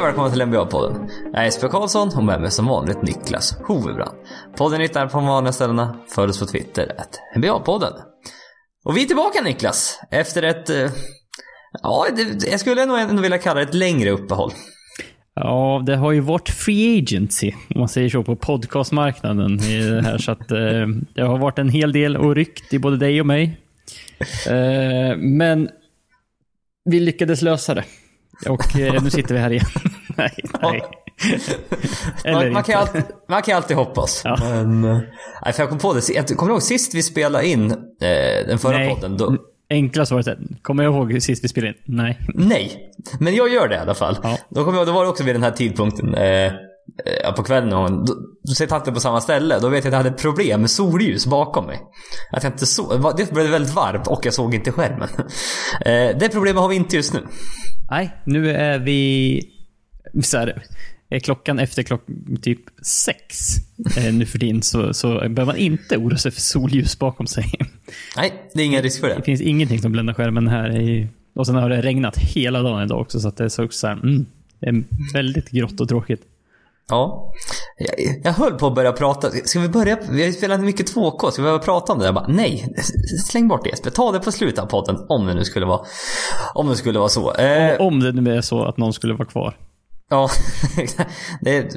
Hej och välkomna till NBA-podden. Jag är Jesper Karlsson och med mig som vanligt Niklas Hovebrand. Podden hittar på de vanliga ställena. Följ oss på Twitter, att NBA-podden. Och vi är tillbaka Niklas, efter ett... Eh, ja, det, jag skulle nog ändå vilja kalla det ett längre uppehåll. Ja, det har ju varit free agency, om man säger så, på podcastmarknaden i det här. Så att, eh, det har varit en hel del och ryckt i både dig och mig. Eh, men vi lyckades lösa det. Och eh, nu sitter vi här igen nej, nej. Man, man, kan alltid, man kan alltid hoppas. Ja. Men, eh, nej, för jag kom på det, jag kommer ihåg sist vi spelade in eh, den förra Nej. podden. Då, Enkla svaret är, kommer jag ihåg sist vi spelade in? Nej. Nej, men jag gör det i alla fall. Ja. Då, kommer jag, då var det också vid den här tidpunkten eh, eh, på kvällen. Och då, då sitter tanten på samma ställe. Då vet jag att jag hade problem med solljus bakom mig. Att jag inte så, det blev väldigt varmt och jag såg inte skärmen. Eh, det problemet har vi inte just nu. Nej, nu är vi... Så här, är klockan efter klock, typ sex eh, nu för tiden så, så behöver man inte oroa sig för solljus bakom sig. Nej, det är ingen risk för Det det. finns ingenting som bländar skärmen här. I, och sen har det regnat hela dagen idag också, så att det såg så här, mm, det är väldigt grått och tråkigt. Ja. Jag, jag höll på att börja prata. Ska vi börja? Vi har ju spelat mycket 2K. Ska vi börja prata om det? Jag bara, nej. Släng bort det Jesper. Ta det på slutet av podden. Om det nu skulle vara, om det skulle vara så. Eh, Om det nu är så att någon skulle vara kvar. Ja, det är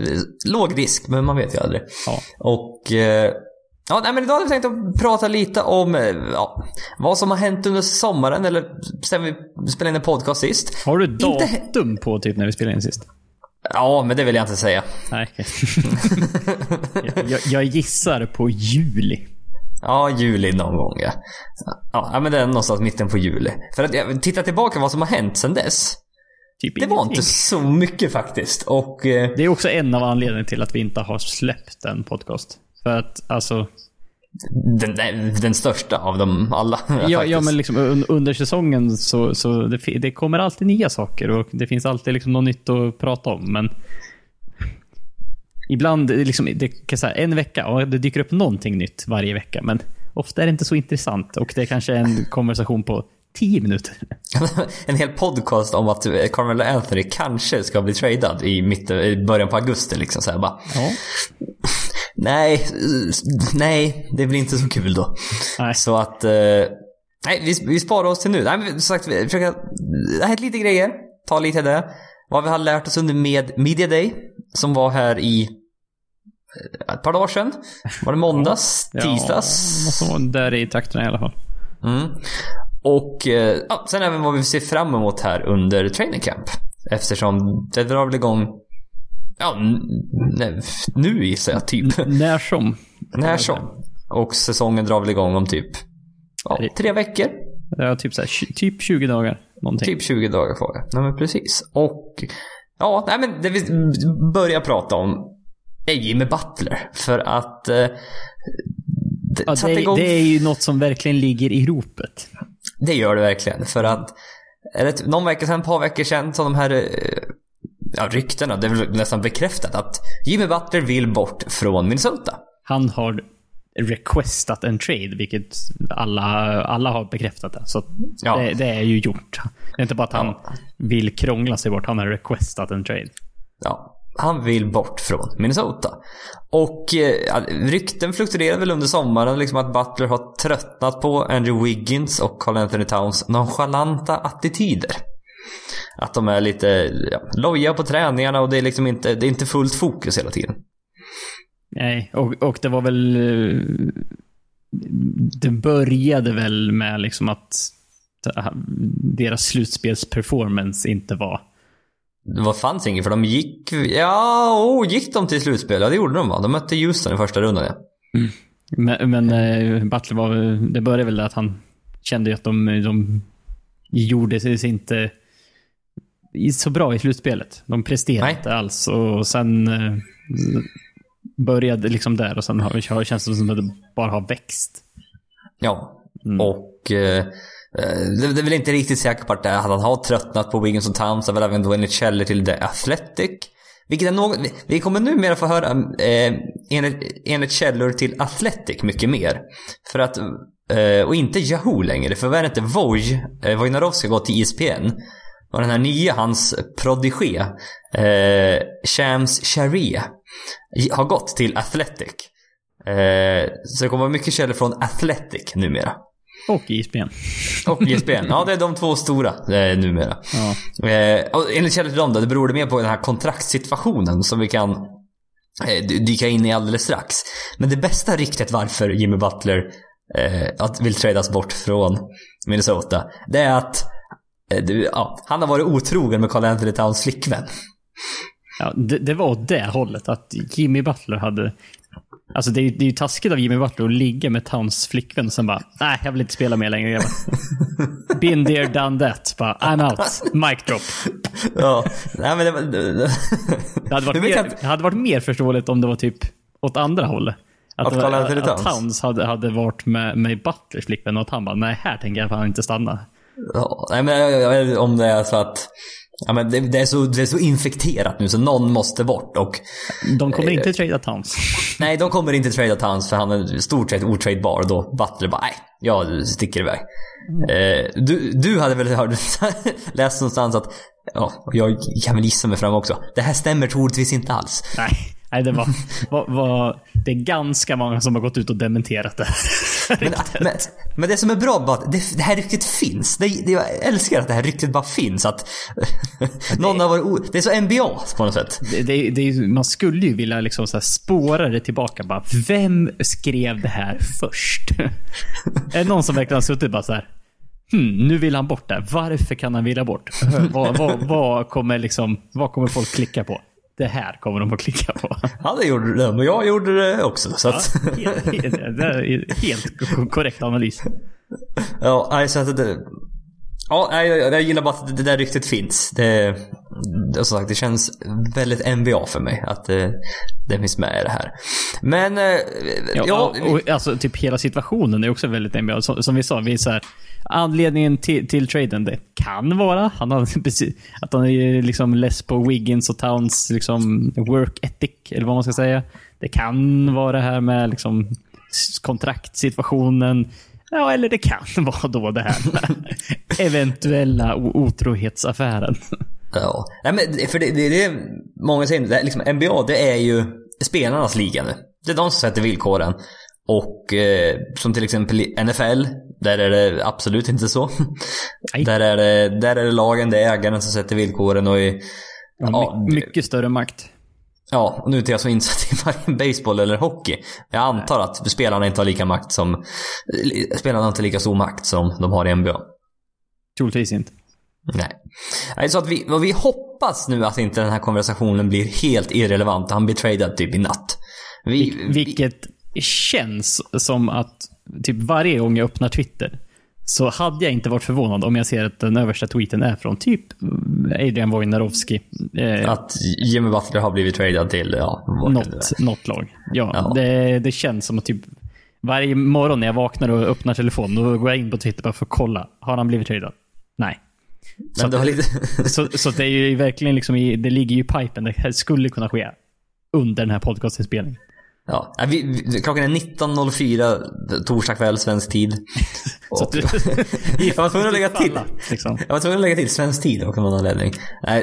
låg risk, men man vet ju aldrig. Ja. Och... Eh, ja, nej, men idag hade vi tänkt att prata lite om eh, ja, vad som har hänt under sommaren, eller sen vi spelade in en podcast sist. Har du Inte- datum på typ när vi spelade in sist? Ja, men det vill jag inte säga. Nej, jag, jag, gissar på juli. Ja, juli någon gång ja. Ja, men det är någonstans mitten på juli. För att jag tittar tillbaka vad som har hänt sen dess. Typ Det var inte så mycket faktiskt. Och... Eh, Det är också en av anledningarna till att vi inte har släppt en podcast. För att alltså, den, den, den största av dem alla. ja, ja men liksom un- under säsongen så, så det, det kommer alltid nya saker och det finns alltid liksom något nytt att prata om. Men ibland, är liksom, det kan säga, en vecka, ja, det dyker upp någonting nytt varje vecka. Men ofta är det inte så intressant och det är kanske en konversation på tio minuter. en hel podcast om att eh, Carmelo Anthony kanske ska bli tradad i, mitten, i början på augusti. Liksom, så här, bara, Ja. nej, eh, nej, det blir inte så kul då. Nej. Så att, eh, nej, vi, vi sparar oss till nu. Nej, men som sagt, vi försöker, det har hänt lite grejer. Ta lite det. Vad vi har lärt oss under med Media Day, som var här i eh, ett par dagar sedan. Var det måndags? Tisdags? Ja, måste vara där i trakterna i alla fall. Mm. Och eh, ja, sen även vad vi ser fram emot här under training camp. Eftersom det drar väl igång Ja, n- n- nu gissar jag typ. När som. När som. Och säsongen drar väl igång om typ ja, tre veckor. Ja, typ, så här, typ 20 dagar. Någonting. Typ 20 dagar kvar. Nej men precis. Och ja, nej men det vi börjar prata om är Jimmy Butler. För att eh, det, Ja, det, igång det är ju något som verkligen ligger i ropet. Det gör det verkligen. För att är det någon vecka sedan, ett par veckor sedan, så de här eh, ja, ryktena, det är väl nästan bekräftat att Jimmy Butler vill bort från Minnesota. Han har requestat en trade, vilket alla, alla har bekräftat det. Så Ja. det, det är ju gjort. Det är inte bara att han Ja. vill krångla sig bort, han har requestat en trade. Ja, han vill bort från Minnesota. Och eh, ja, rykten fluktuerar väl under sommaren, liksom att Butler har tröttnat på Andrew Wiggins och Carl Anthony Towns nonchalanta attityder. Att de är lite ja, loja på träningarna och det är liksom inte, det är inte fullt fokus hela tiden. Nej, och, och det var väl... Eh, det började väl med liksom att deras slutspelsperformance inte var... Var fanns inget för de gick... Ja, oh, gick de till slutspel? Ja, det gjorde de va? De mötte Houston i första rundan ja. Men, men eh, Butler var Det började väl att han kände att de, de gjorde sig inte så bra i slutspelet. De presterade Nej. inte alls och sen eh, började liksom där och sen har, känns det som att det bara har växt. Ja. Mm. Och... Eh, Eh, det, det är väl inte riktigt säkert på att, det, är han har tröttnat på Wiggins och Towns. Det väl även då enligt källor till The Athletic. Vilket är något, vi- kommer numera få höra eh, enligt, enligt källor till Athletic mycket mer. För att, eh, och inte Yahoo längre. För vad är det inte Voj, eh, Wojnarowski har gått till ESPN. Och den här nya, hans prodigé, eh, Shams Sharia, har gått till Athletic. Eh, så det kommer vara mycket källor från Athletic numera. Och ISBN. Och ISBN. Ja, det är de två stora eh, numera. Ja. Eh, och enligt källor till dem då, det beror det mer på den här kontraktssituationen som vi kan eh, dyka in i alldeles strax. Men det bästa ryktet varför Jimmy Butler eh, att vill tradas bort från Minnesota, det är att eh, du, ja, han har varit otrogen med Carl Anthony Towns flickvän. Ja, det, det var åt det hållet. Att Jimmy Butler hade... Alltså det är, det är ju taskigt av Jimmy Butler att ligga med Towns flickvän och sen bara Nej, jag vill inte spela mer längre grabbar. Been there, done that. Bara, I'm out. Mic drop. Ja, nej men det var... Det, Det hade, varit jag mer, det hade varit mer förståeligt om det var typ åt andra hållet. Att, Att var- Anthony att Towns? Hade, hade varit med, med Butlers flickvän och att han bara, nej här tänker jag fan inte stanna. Ja, nej men jag, jag inte om det är så att... Ja, men det, det, är så, det är så infekterat nu så någon måste bort och... De kommer Eh, inte trada Towns. Nej, de kommer inte trada Towns för han är stort sett otradebar. Då Butler bara, nej, jag sticker iväg. Eh, du, du hade väl hört, läst någonstans att, ja, jag kan väl gissa mig fram också. Det här stämmer troligtvis inte alls. Nej, nej det var, var, var... Det är ganska många som har gått ut och dementerat det. Men, men, men det som är bra bara att det, det här ryktet finns. Det, det, jag älskar att det här ryktet bara finns. Att någon har varit Det är så NBA på något sätt. Det, det, det, man skulle ju vilja liksom så här spåra det tillbaka. Bara, vem skrev det här först? är det någon som verkligen har suttit bara så här. Hmm, nu vill han bort det. Varför kan han vilja bort? vad, vad, vad, kommer liksom, vad kommer folk klicka på? Det här kommer de att klicka på. Ja, det gjorde det. Men jag gjorde det också. Så att, Helt, helt, helt ko- korrekt analys. Ja, nej, så att det... Ja, jag, jag gillar bara att det där ryktet finns. Det, det, som sagt, det känns väldigt NBA för mig att det, det finns med i det här. Men, eh, ja, Ja, och, och, alltså typ hela situationen är också väldigt NBA. Som, som vi sa, vi är så här, anledningen till, till traden, det kan vara han har, precis, att han är liksom less på Wiggins och Towns liksom, work ethic, eller vad man ska säga. Det kan vara det här med liksom, kontraktsituationen. Ja, eller det kan vara då det här med eventuella otrohetsaffären. ja. Nej, men för det, det, det är många säger, liksom, NBA det är ju spelarnas liga nu. Det är de som sätter villkoren. Och eh, som till exempel i NFL, där är det absolut inte så. Nej. Där är, det, där är det lagen, det är ägaren som sätter villkoren och i, Ja, Ja, mycket större makt. Ja, och nu är inte jag så insatt i varken baseball eller hockey. Jag antar att spelarna inte har lika makt som... Spelarna har inte lika stor makt som de har i NBA. Troligtvis inte. Nej. Nej, så att vi, vi hoppas nu att inte den här konversationen blir helt irrelevant. Han blir tradad typ i natt. Vi, vi, Vilket känns som att typ varje gång jag öppnar Twitter så hade jag inte varit förvånad om jag ser att den översta tweeten är från typ Adrian Wojnarowski. Eh, att Jimmy Butler har blivit tradad till, ja, något, något lag. Ja, Ja. Det, det känns som att typ varje morgon när jag vaknar och öppnar telefonen, då går jag in på Twitter bara för att kolla. Har han blivit tradad? Nej. Det har lite... Så, så det är ju verkligen liksom i, det ligger ju i pipen. Det här skulle kunna ske under den här podcastinspelningen. Ja, vi, vi, klockan är 19.04 torsdag kväll svensk tid. Du, jag var tvungen att lägga till. Falla, liksom. Jag var tvungen att lägga till svensk tid av någon anledning.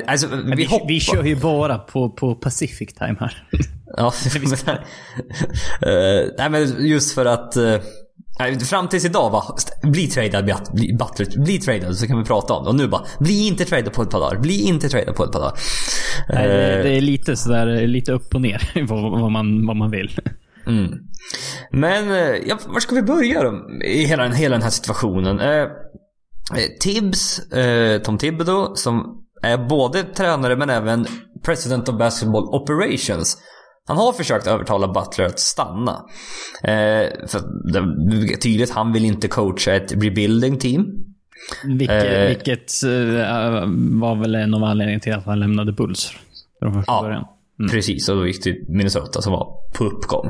Alltså, vi, Vi, vi kör ju bara på, på Pacific time här. Ja, men, Eh, nej men just för att... nej, fram tills idag va, bli tradad, bli, Butler, bli tradad så kan vi prata om det. Och nu bara, bli inte tradad på ett par dagar. Bli inte tradad på ett par dagar. Nej, det, Eh, det är lite sådär, lite upp och ner vad, man, vad man vill. Mm. Men, eh, ja, var ska vi börja då? I hela, hela den här situationen. Eh, eh, Tibbs, eh, Tom Thibodeau, som är både tränare men även President of Basketball Operations. Han har försökt övertala Butler att stanna. Eh, för det är tydligt, han vill inte coacha ett rebuilding team. Vilket, Eh. vilket eh, var väl en av anledningarna till att han lämnade Bulls. Från Ja. början. Precis, och då gick till Minnesota som var på uppgång.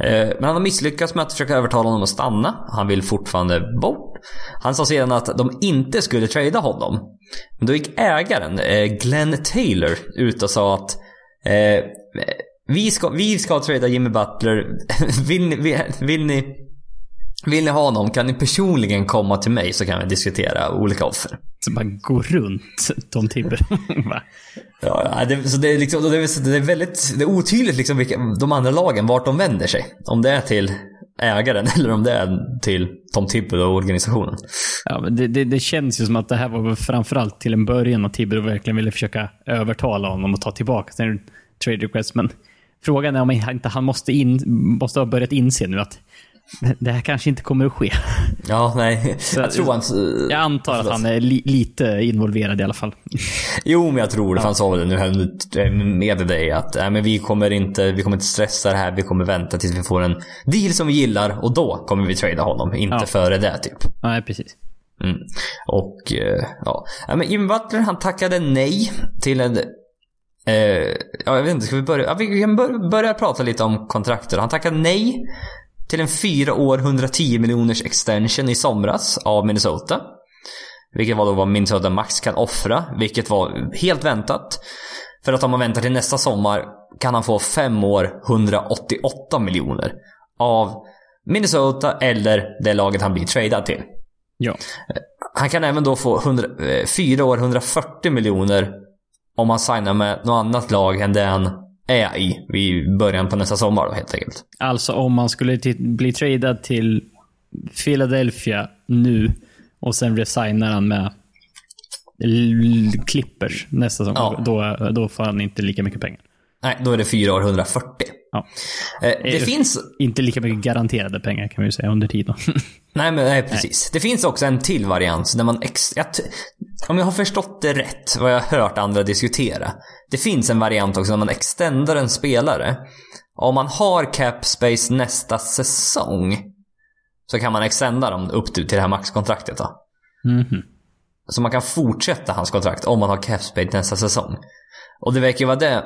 Eh, men han har misslyckats med att försöka övertala honom att stanna. Han vill fortfarande bort. Han sa sedan att de inte skulle trada honom. Men då gick ägaren, eh, Glenn Taylor, ut och sa att eh, vi, ska, vi ska trada Jimmy Butler. vill, ni, vill, vill ni Vill ni ha honom kan ni personligen komma till mig så kan vi diskutera olika offer. Så bara gå runt Tom Tibber. Ja, det, så det är, liksom, det är, det är väldigt det är otydligt liksom vilka, de andra lagen, vart de vänder sig. Om det är till ägaren eller om det är till Tom Tibber och organisationen. Ja, men det, det, det känns ju som att det här var framförallt till en början att Tibber verkligen ville försöka övertala honom och ta tillbaka sin trade request. Men frågan är om inte han måste, in, måste ha börjat inse nu att det här kanske inte kommer att ske. Ja, nej. Så- jag tror han... Jag antar att han är li, lite involverad i alla fall. Jo, men jag tror det. för Han sa väl det nu med dig att äh, men vi, kommer inte, vi kommer inte stressa det här. Vi kommer vänta tills vi får en deal som vi gillar och då kommer vi trada honom. Inte Ja. före det typ. Nej, precis. Mm. Och eh, ja. ja, men Jimmy Butler han tackade nej till en... Eh, ja, jag vet inte, ska vi börja? Ja, vi kan bör, börja prata lite om kontrakter. Han tackade nej till en fyra år 110 miljoners extension i somras av Minnesota. Vilket var då vad Minnesota Max kan offra, vilket var helt väntat. För att om man väntar till nästa sommar kan han få fem år 188 miljoner av Minnesota eller det laget han blir tradad till. Ja. Han kan även då få 100, eh, fyra år 140 miljoner om han signar med något annat lag än det han är i vid början på nästa sommar då helt enkelt. Alltså om man skulle bli tradad till Philadelphia nu och sen resignar han med Clippers nästa säsong. Ja. Då, då får han inte lika mycket pengar. Nej, då är det fyra år 140. Ja. Eh, det Eh, finns... Inte lika mycket garanterade pengar kan vi ju säga under tiden. Nej, men nej, precis. Det finns också en till variant där man... Ex, jag, t- om jag har förstått det rätt, vad jag har hört andra diskutera. Det finns en variant också där man extendar en spelare. Om man har cap space nästa säsong så kan man extenda dem upp till det här maxkontraktet då. Mhm. Så man kan fortsätta hans kontrakt om man har cap space nästa säsong. Och det verkar ju vara det.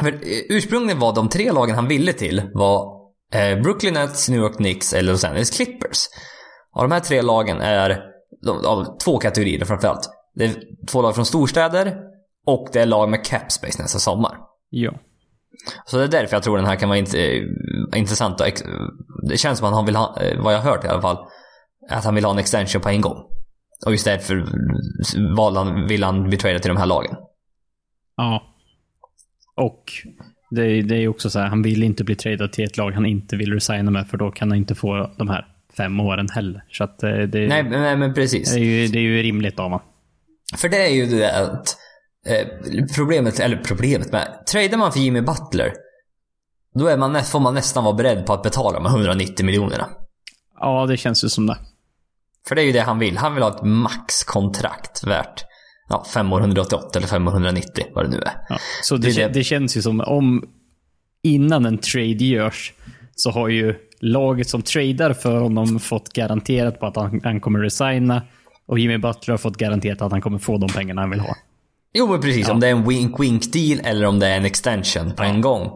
För eh, ursprungligen var de tre lagen han ville till var eh, Brooklyn Nets, New York Knicks eller Los Angeles Clippers. Och de här tre lagen är de- av två kategorier framförallt. Det är två lag från storstäder och det är lag med cap space nästa sommar. Ja. Så det är därför jag tror den här kan vara int- eh, intressant. Och det känns som att han vill ha, vad jag har hört i alla fall, att han vill ha en extension på en gång. Och just därför valde han, vill han bli tradad till de här lagen. Ja. Och det, är- det är också så här, han vill inte bli tradad till ett lag han inte vill resigna med för då kan han inte få de här fem åren heller. Så att eh, det, Nej, nej men precis. det, är, ju, det är ju rimligt av. För det är ju det att eh, problemet, eller problemet med, tradar man för Jimmy Butler, då är man, får man nästan vara beredd på att betala de 190 miljonerna. Ja, det känns ju som det. För det är ju det han vill. Han vill ha ett maxkontrakt värt ja, 5 år 188 eller 5 år 190, vad det nu är. Ja. Så det, Det är det. känns ju som om innan en trade görs så har ju laget som tradar för honom fått garanterat på att han, han kommer resigna och Jimmy Butler har fått garanterat att han kommer få de pengarna han vill ha. Jo men precis, om det är en wink-wink deal eller om det är en extension på en gång.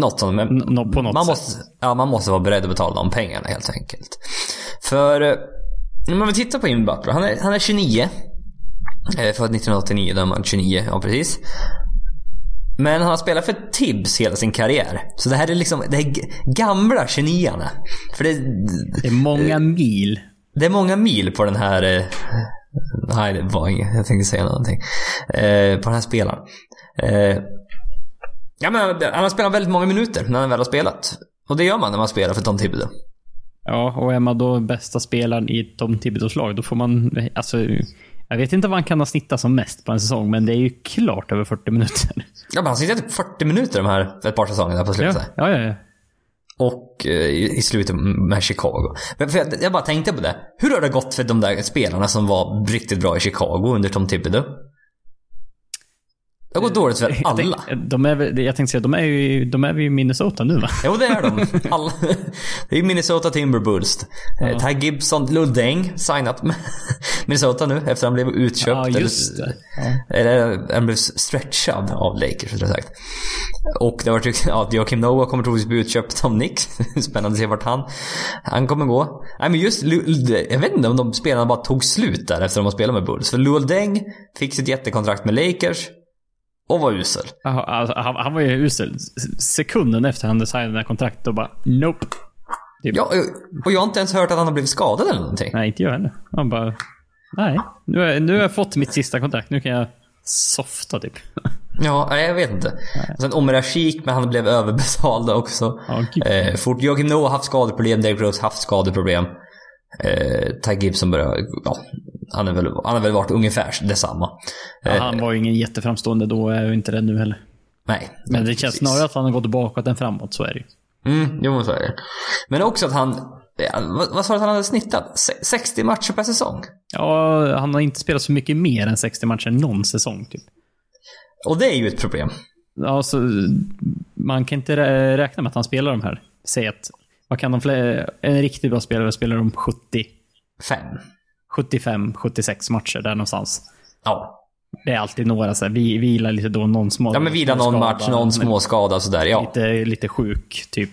Något sånt. Men nå- på något man, sätt. måste, ja, man måste vara beredd att betala de pengarna helt enkelt. För eh, om man vill titta på Jimmy Butler, han är, han är 29. Eh, Född 1989, då är man 29, ja precis. Men han har spelat för Tibbs hela sin karriär. Så det här är liksom, det är gamla 29 För det, Det är många mil. det är många mil på den här... Eh, nej, det var inget. Jag tänkte säga någonting. Eh, på den här spelaren. Eh, ja, men han har spelat väldigt många minuter när han väl har spelat. Och det gör man när man spelar för Tom Thibodeau. Ja, och är man då bästa spelaren i Tom Thibodeaus lag, då får man... Alltså, jag vet inte vad han kan ha snittat som mest på en säsong, men det är ju klart över 40 minuter. Ja, men han sitter typ 40 minuter de här ett par säsongerna på slutet. ja, ja. ja. Och eh, i slutet med Chicago. För jag, jag bara tänkte på det. Hur har det gått för de där spelarna som var riktigt bra i Chicago under Tom Thibodeau? Det gått dåligt för Jag alla. tänk- De är, jag tänkte säga, de är ju de är ju i Minnesota nu va? Jo, det är de. Alla. Det är Minnesota Timberwolves. Ja. Ty Gibson, Lull Deng, signat med Minnesota nu efter att han blev utköpt. Ja, just eller, det. Ja. Eller han blev stretchad av Lakers, rättare sagt. Och det var tyckt ja, Joakim Noah kommer troligtvis bli utköpt av Knicks. Spännande att se vart han, han kommer gå. Nej men just, jag vet inte om de spelarna bara tog slut där efter att de har spelat med Bulls. För Luol Deng fick sitt jättekontrakt med Lakers. Och var usel. Alltså, han, han var ju usel. Sekunden efter han signade det här kontraktet och bara Nope. Typ. Ja, och jag har inte ens hört att han har blivit skadad eller någonting. Nej, inte jag heller. Han bara... Nej, nu har, jag, nu har jag fått mitt sista kontrakt. Nu kan jag softa typ. Ja, nej, jag vet inte. Sen Omer Ashik, men han blev överbetald också. Gud. eh, fort Joakim Noah har haft skadeproblem, Derek Rose haft skadeproblem. Eh, Ty Gibson börjar, ja, han, är väl, han har väl varit ungefär detsamma. Ja, han var ju ingen jätteframstående då, är ju inte det nu heller. nej. Men det känns precis. snarare att han har gått bakåt än framåt, så är det ju. Mm, jo men så är det. Men också att han, ja, vad, vad sa du att han hade snittat? Se- 60 matcher per säsong? Ja, han har inte spelat så mycket mer än 60 matcher någon säsong typ. Och det är ju ett problem. Alltså, man kan inte rä- räkna med att han spelar de här. Säg att, vad kan de fler, en riktigt bra spelare spelar de 70, Fem. 75, 76 matcher där någonstans. Ja. Det är alltid några så här, vi vilar lite då, någon små Ja men vila någon småskada, match, någon småskada sådär. Ja. Lite, lite sjuk, typ.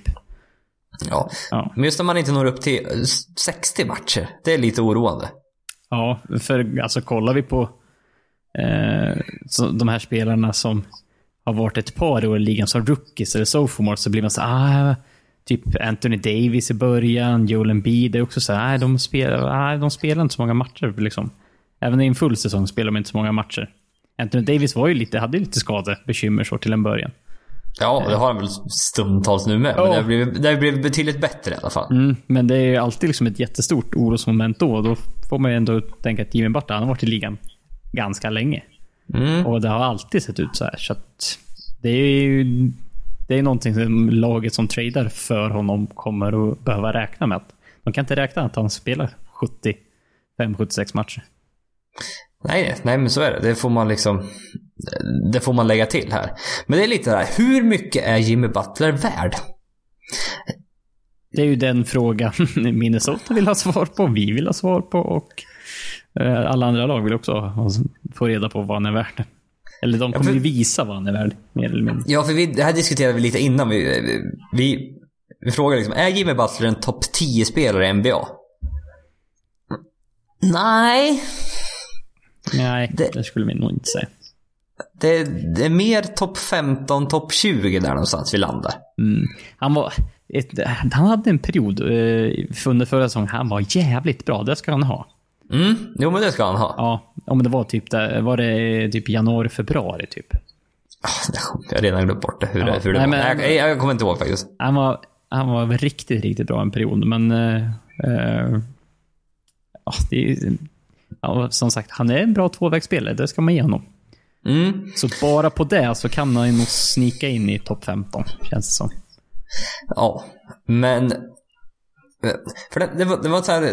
ja. Ja. Men just när man inte når upp till eh, 60 matcher. Det är lite oroande. Ja, för alltså kollar vi på eh, så, de här spelarna som har varit ett par år i ligan som rookies eller sophomores så blir man så ah, typ Anthony Davis i början, Joel Embiid är också så här, ah, de, spelar, ah, de spelar inte så många matcher liksom. Även i en full säsong spelar de inte så många matcher. Anthony Davis var ju lite, hade ju lite skadebekymmer så till en början. Ja, det har han väl stundtals nu med. Men Ja. det har blivit, det har blivit betydligt bättre i alla fall. Mm, men det är ju alltid liksom ett jättestort orosmoment då. Då får man ju ändå tänka att Jimmy Butler, han har varit i ligan ganska länge. Mm. Och det har alltid sett ut så här. Så att det är ju det är någonting som laget som tradar för honom kommer att behöva räkna med. De kan inte räkna att han spelar 75-76 matcher. Nej, nej men så är det. Det får man liksom... Det får man lägga till här. Men det är lite där, hur mycket är Jimmy Butler värd? Det är ju den frågan Minnesota vill ha svar på, vi vill ha svar på och eh, alla andra lag vill också få reda på vad han är värd. Eller de kommer för- ju visa vad han är värd, mer eller mindre. Ja, för vi, det här diskuterade vi lite innan. Vi, vi, vi frågade liksom, är Jimmy Butler en topp 10-spelare i NBA? Nej. Nej, Det- det, skulle vi nog inte säga. Det, det är mer topp 15, topp 20 där någonstans vi landar. Mm. Han var... Ett, han hade en period eh, under förra säsongen, han var jävligt bra. Det ska han ha. Mm, jo men det ska han ha. Ja, om det var typ där, var det typ januari, februari typ. Ah, Jag har redan glömt bort det, hur, Ja, det, hur det nej, var. men- Nej, jag, jag kommer inte ihåg faktiskt. Han var, han var riktigt, riktigt bra en period, men... Eh, eh, ja, det ja, som sagt, han är en bra tvåvägsspelare. Det ska man ge honom. Mm. Så bara på det så kan han ju nog snika in i topp 15, känns det som. Ja, men... För det, det, var, det var så här...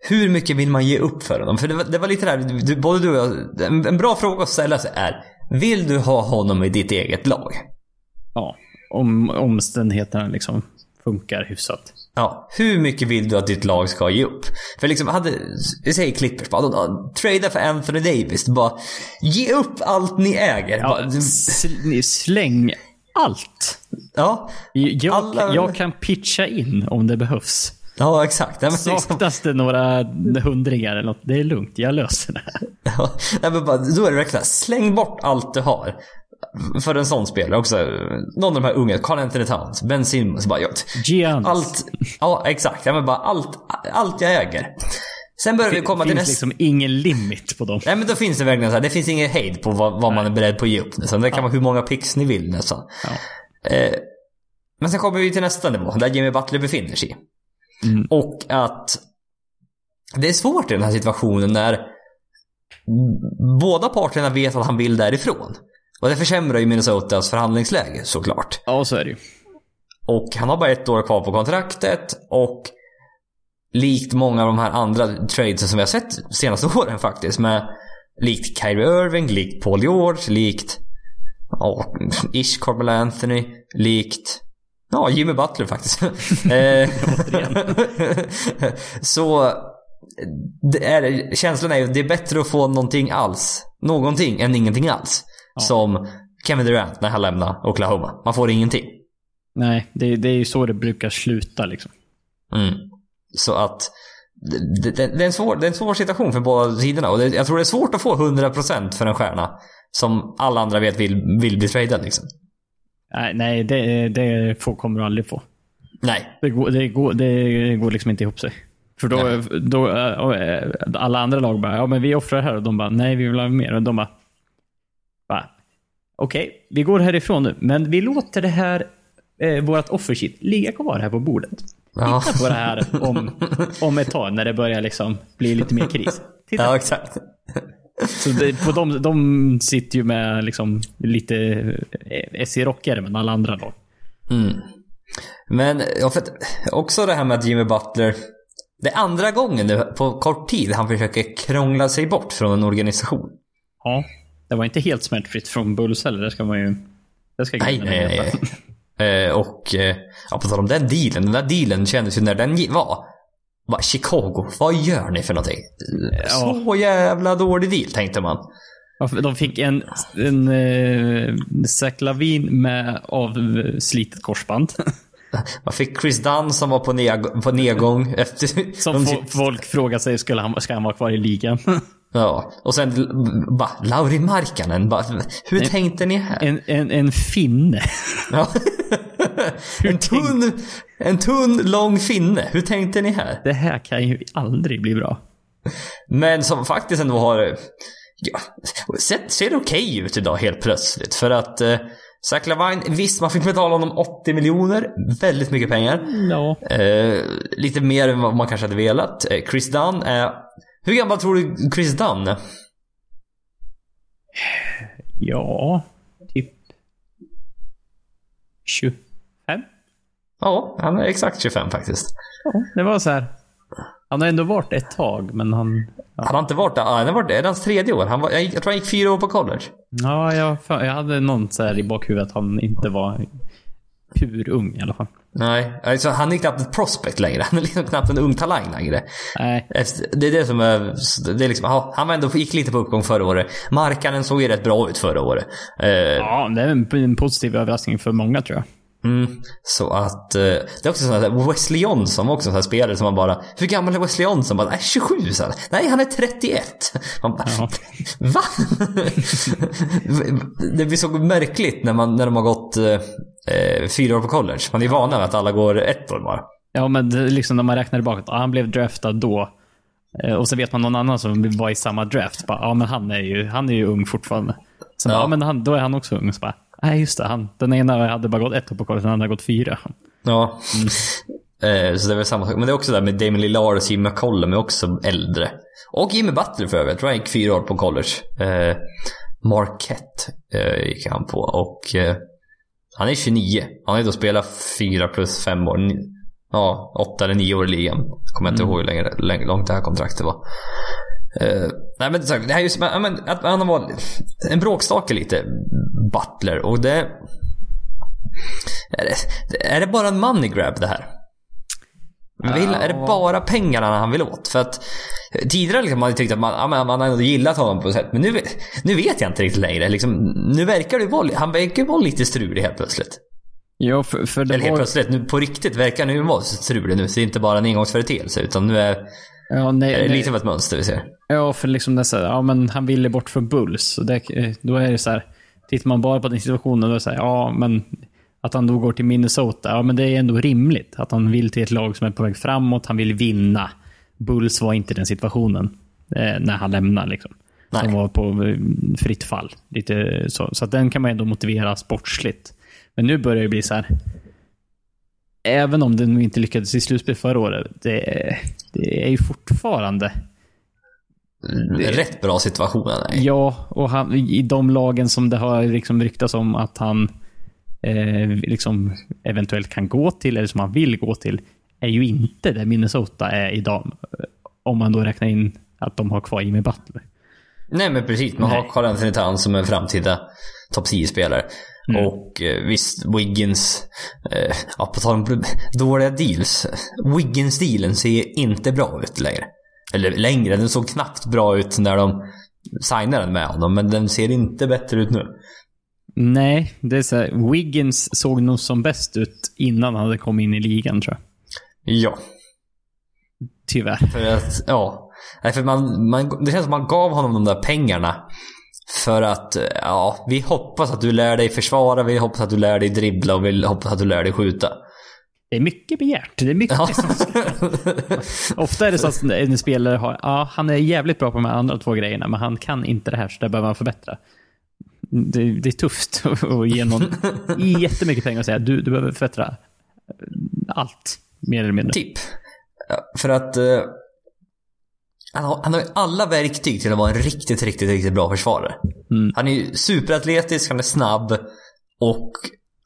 Hur mycket vill man ge upp för honom? För det var, det var lite där, du, både du och jag, en, en bra fråga att ställa sig är, vill du ha honom i ditt eget lag? Ja, om omständigheterna liksom funkar hyfsat. Ja, hur mycket vill du att ditt lag ska ge upp? För liksom, hade, vi säger Clippers, bara, då, trada för Anthony Davis, bara, ge upp allt ni äger. Ja, Bara, sl- släng allt. ja, Jag, Alla- jag kan pitcha in om det behövs. Ja exakt. Nej, liksom, Saknas det några hundringar eller något, det är lugnt. Jag löser det. här. Ja, nej, men bara, då är det verkligen släng bort allt du har. För en sån spelare också. Någon av de här unga, Carl Anthony Towns, Ben Simmons. Bara, ja, Giannis. allt, ja exakt. Ja, men bara allt, allt jag äger. Sen börjar vi komma det till finns nästa. liksom ingen limit på dem. Nej men då finns det verkligen så här, det finns ingen hejd på vad, vad man är beredd på att ge upp nästan. Det kan vara hur många picks ni vill nästan. Ja. Eh, men sen kommer vi till nästa nivå, där Jimmy Butler befinner sig. Mm. Och att det är svårt i den här situationen när båda parterna vet att han vill därifrån. Och det försämrar ju Minnesotas förhandlingsläge såklart. Ja, så är det ju. Och han har bara ett år kvar på kontraktet och likt många av de här andra tradesen som vi har sett senaste åren faktiskt med likt Kyrie Irving, likt Paul George, likt ja, Ish Carmel Anthony, likt ja, Jimmy Butler faktiskt. Eh, Så är, känslan är ju det är bättre att få någonting alls, någonting än ingenting alls. Ja. Som Kevin Durant när han lämnade Oklahoma. Man får ingenting. Nej, det, det är ju så det brukar sluta liksom. Mm. Så att det, det, det, är en svår, det är en svår situation för båda sidorna. Och det, jag tror det är svårt att få 100% för en stjärna. Som alla andra vet vill, vill bli tradad liksom. Nej, nej det, det får, kommer du aldrig få. Nej. Det går, det går, det går liksom inte ihop sig. För då, Nej. då äh, alla andra lag bara, ja men vi offrar här och de bara, nej vi vill ha mer. Och de bara, va? Okej, vi går härifrån nu, men vi låter det här, eh, vårt offerkit, ligga kvar här på bordet. Ja. Titta på det här om, om ett tag när det börjar liksom bli lite mer kris. Titta. Ja, exakt. Så det, på de, de sitter ju med liksom lite eh, SC-rockare, men alla andra lag. Mm. Men ja, för också det här med att Jimmy Butler. Det är andra gången nu på kort tid han försöker krångla sig bort från en organisation. Ja, det var inte helt smärtfritt från Bulls heller. Det ska man ju... Det ska Nej, nej, nej. Eh, och eh, ja, på tal om den dealen. Den där dealen kändes ju när den var. Bara, Chicago, vad gör ni för någonting? Så jävla dålig deal tänkte man. De fick en, en eh, Zach Lavin med avslitet korsband. Man fick Chris Dunn som var på, ned, på nedgång efter... Som folk frågar sig, skulle han, ska han vara kvar i ligan? Ja, och sen bara Lauri Markkanen. Bara, hur tänkte ni här? En, en, en finne. Ja. en, tunn, en tunn, lång finne. Hur tänkte ni här? Det här kan ju aldrig bli bra. Men som faktiskt ändå har... Ja, sett, ser okej ut idag helt plötsligt. För att eh, Zach Lavine, visst man fick betala honom 80 miljoner. Väldigt mycket pengar. Ja. Eh, lite mer än vad man kanske hade velat. Eh, Chris Dunn är... Hur gammal tror du Chris Dunn är? Ja, typ 25? Ja, han är exakt 25 faktiskt. Ja, det var så här. Han har ändå varit ett tag, men han... Han har inte varit där. Han har varit där. Det är hans tredje år. Han var, jag, tror han gick fyra år på college. Ja, jag, jag hade någon så här i bakhuvudet att han inte var hur ung i alla fall. Nej, alltså han är knappt ett prospect längre. Han är liksom knappt en ung talang längre. Nej, Det är det som är... Det är liksom, aha, han var ändå, gick lite på uppgång förra året. Markanen såg ju rätt bra ut förra året. Eh, ja, det är en, en positiv överraskning för många tror jag. Mm, så att... Eh, det är också sånt här, Wesley Johnson var också en sån här spelare som man bara... Hur gammal är Wesley Johnson? Bara, nej, 27 så här. Nej, han är 31. Man bara, Ja. Va? det blir så märkligt när, man, när de har gått eh, eh, fyra år på college. Man är vana vid att alla går ett år bara. Ja, men liksom när man räknar tillbaka. Ja, han blev draftad då. Eh, Och så vet man någon annan som var i samma draft. Bara, ja, men han är ju, han är ju ung fortfarande. Sen, Ja. ja. men han, då är han också ung. Så bara, nej just det. Han, den ena hade bara gått ett år på college, den andra hade gått fyra. Ja. Eh, så det väl samma sak. Men det är också där med Damon Lillard och Jimmy McCollum är också äldre. Och Jimmy Butler för övrigt. Jag tror han gick fyra år på college. Eh, Marquette eh, gick han på. Och eh, han är 29. Han har ju då spelat fyra plus fem år. Ja, åtta eller nio år i ligan. Kommer jag inte ihåg hur länge, länge, långt det här kontraktet var. Eh, nej men det här är just men, att han var en bråkstake lite, Butler. Och det... Är det, är det bara en money grab det här? Vill, Är det bara pengarna han vill åt? För att tidigare liksom man tyckt att man, ja, man har ändå gillat honom på ett sätt. Men nu, nu vet jag inte riktigt längre. Liksom, nu verkar det vara, han verkar vara lite strulig helt plötsligt. Ja, för, för det Eller helt var... plötsligt, nu på riktigt verkar han ju vara strulig nu. Så det är inte bara en engångsföreteelse. Utan nu är Ja, nej, är det nej. lite av ett mönster vi ser. Ja, för liksom det är så här, ja men han ville bort från Bulls. Och det, eh, då är det så här, tittar man bara på den situationen, då är så här, ja men att han då går till Minnesota, ja men det är ändå rimligt. Att han vill till ett lag som är på väg framåt, han vill vinna. Bulls var inte den situationen eh, när han lämnar liksom. Nej. De var på eh, fritt fall. Lite så. så att den kan man ändå motivera sportsligt. Men nu börjar det bli så här. Även om den inte lyckades i slutspel förra året, det, det är ju fortfarande Rätt bra situation. Nej. Ja, och han, i de lagen som det har liksom ryktats om att han eh, liksom eventuellt kan gå till, eller som han vill gå till, är ju inte där Minnesota är idag. Om man då räknar in att de har kvar Jimmy Butler. Nej men precis, man har Nej. Carl Anthony Towns som en framtida topp 10-spelare. Mm. Och eh, visst, Wiggins, eh, ja, på tal om dåliga deals. Wiggins-dealen ser inte bra ut längre. Eller längre, den såg knappt bra ut när de signade den med honom. Men den ser inte bättre ut nu. Nej, det är så här, Wiggins såg nog som bäst ut innan han hade kommit in i ligan tror jag. Ja, Tyvärr. för att, ja. Nej, för man, man, det känns som man gav honom de där pengarna. För att, eh, ja, vi hoppas att du lär dig försvara, vi hoppas att du lär dig dribbla och vi hoppas att du lär dig skjuta. Det är mycket begärt. Det är mycket Ja. som. Ofta är det så att en spelare har, ja, han är jävligt bra på de här andra två grejerna, men han kan inte det här, så det behöver han förbättra. Det, det är tufft att ge någon jättemycket pengar och säga du, du behöver förbättra allt, mer eller mindre. Typ. För att eh, han, har, han har alla verktyg till att vara en riktigt, riktigt, riktigt bra försvarare. Mm. Han är ju superatletisk, han är snabb och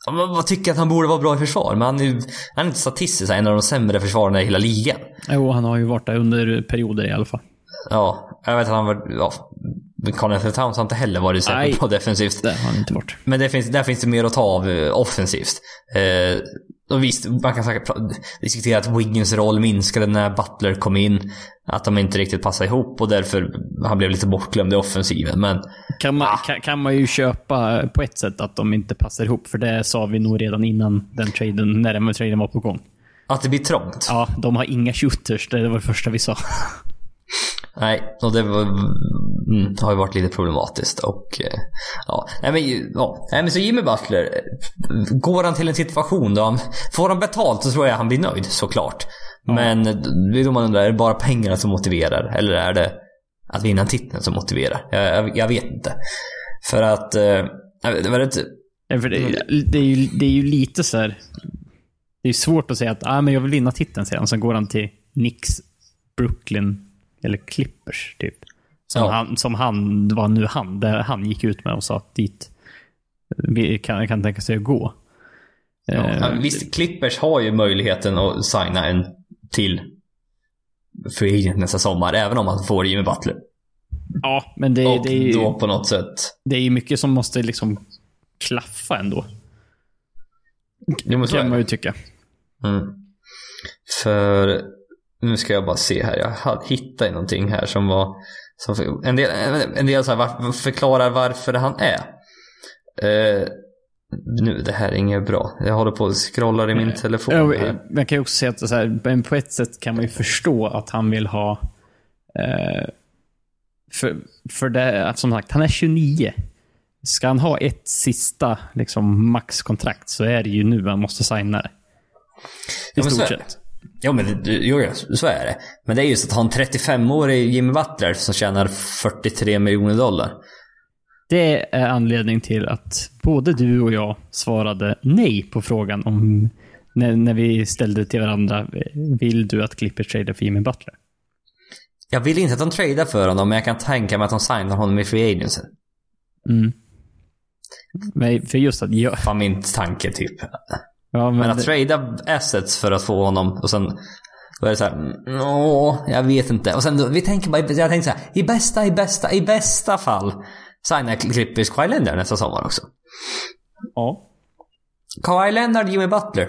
vad tycker att han borde vara bra i försvar? Men han är han är inte statistiskt en av de sämre försvararna i hela ligan. Jo, han har ju varit där under perioder i alla fall. Ja, jag vet att han var... Ja, Colin Towns har inte heller varit särskilt bra defensivt. Det har han inte varit. Men det finns, där finns det mer att ta av eh, offensivt. Eh, och visst, man kan säkert diskutera att Wiggins roll minskade när Butler kom in. Att de inte riktigt passade ihop och därför han blev lite bortglömd i offensiven. Men Kan man, kan, kan man ju köpa på ett sätt att de inte passar ihop, för det sa vi nog redan innan den traden, när den traden var på gång. att det blir trångt. Ja, de har inga shooters, det var det första vi sa. Nej, och det var, mm, har ju varit lite problematiskt. Och, eh, ja. Nej, men, ja. Nej, men så Jimmy Butler, eh, går han till en situation då han, får han betalt så tror jag han blir nöjd såklart. Men det är då man undrar, är det bara pengarna som motiverar? Eller är det att vinna titeln som motiverar? Jag, jag, jag vet inte. För att, eh, det var ett, Ja, för det, det, är ju, det är ju lite så här. Det är svårt att säga att ah, men jag vill vinna titeln, säger han. Sen går han till Knicks, Brooklyn eller Clippers, typ. Som, Ja. han, som han, var nu han, där han gick ut med och sa att dit vi kan, kan tänka sig att gå. ja, Eh, visst, Clippers har ju möjligheten att signa en till free nästa sommar, även om han får Jimmy Butler. ja, men det, Och det, är ju, då på något sätt det är ju mycket som måste liksom klaffa ändå. Jo, Kan man ju tycka. Mm. För nu ska jag bara se här. Jag hittade någonting här som var som en del, en del så här, förklarar varför han är. Eh, nu, det här är inget bra. Jag håller på och scrollar i min telefon. Här. Man kan ju också säga att så här, men på ett sätt kan man ju förstå att han vill ha... Eh, för, för det, att som sagt, han är 29. Ska han ha ett sista liksom, maxkontrakt så är det ju nu han måste signa det. I Ja, stort sett. Jo, men det- jo, så är det. Men det är just att ha en 35-årig Jimmy Butler som tjänar 43 miljoner dollar. Det är anledning till att både du och jag svarade nej på frågan om när, när vi ställde till varandra. Vill du att Clippers tradar för Jimmy Butler? Jag vill inte att de tradar för honom, men jag kan tänka mig att de signar honom i free agency. Mm. Men för just att jag... Fan min tanke typ. Ja, men Men att det- trada assets för att få honom och sen då är det så här, åh, jag vet inte. Och sen då, vi tänker bara, jag tänkte så här, i bästa, i bästa, i bästa fall signar Clippers Kawhi Leonard nästa sommar också. Ja. Kawhi Leonard, Jimmy Butler.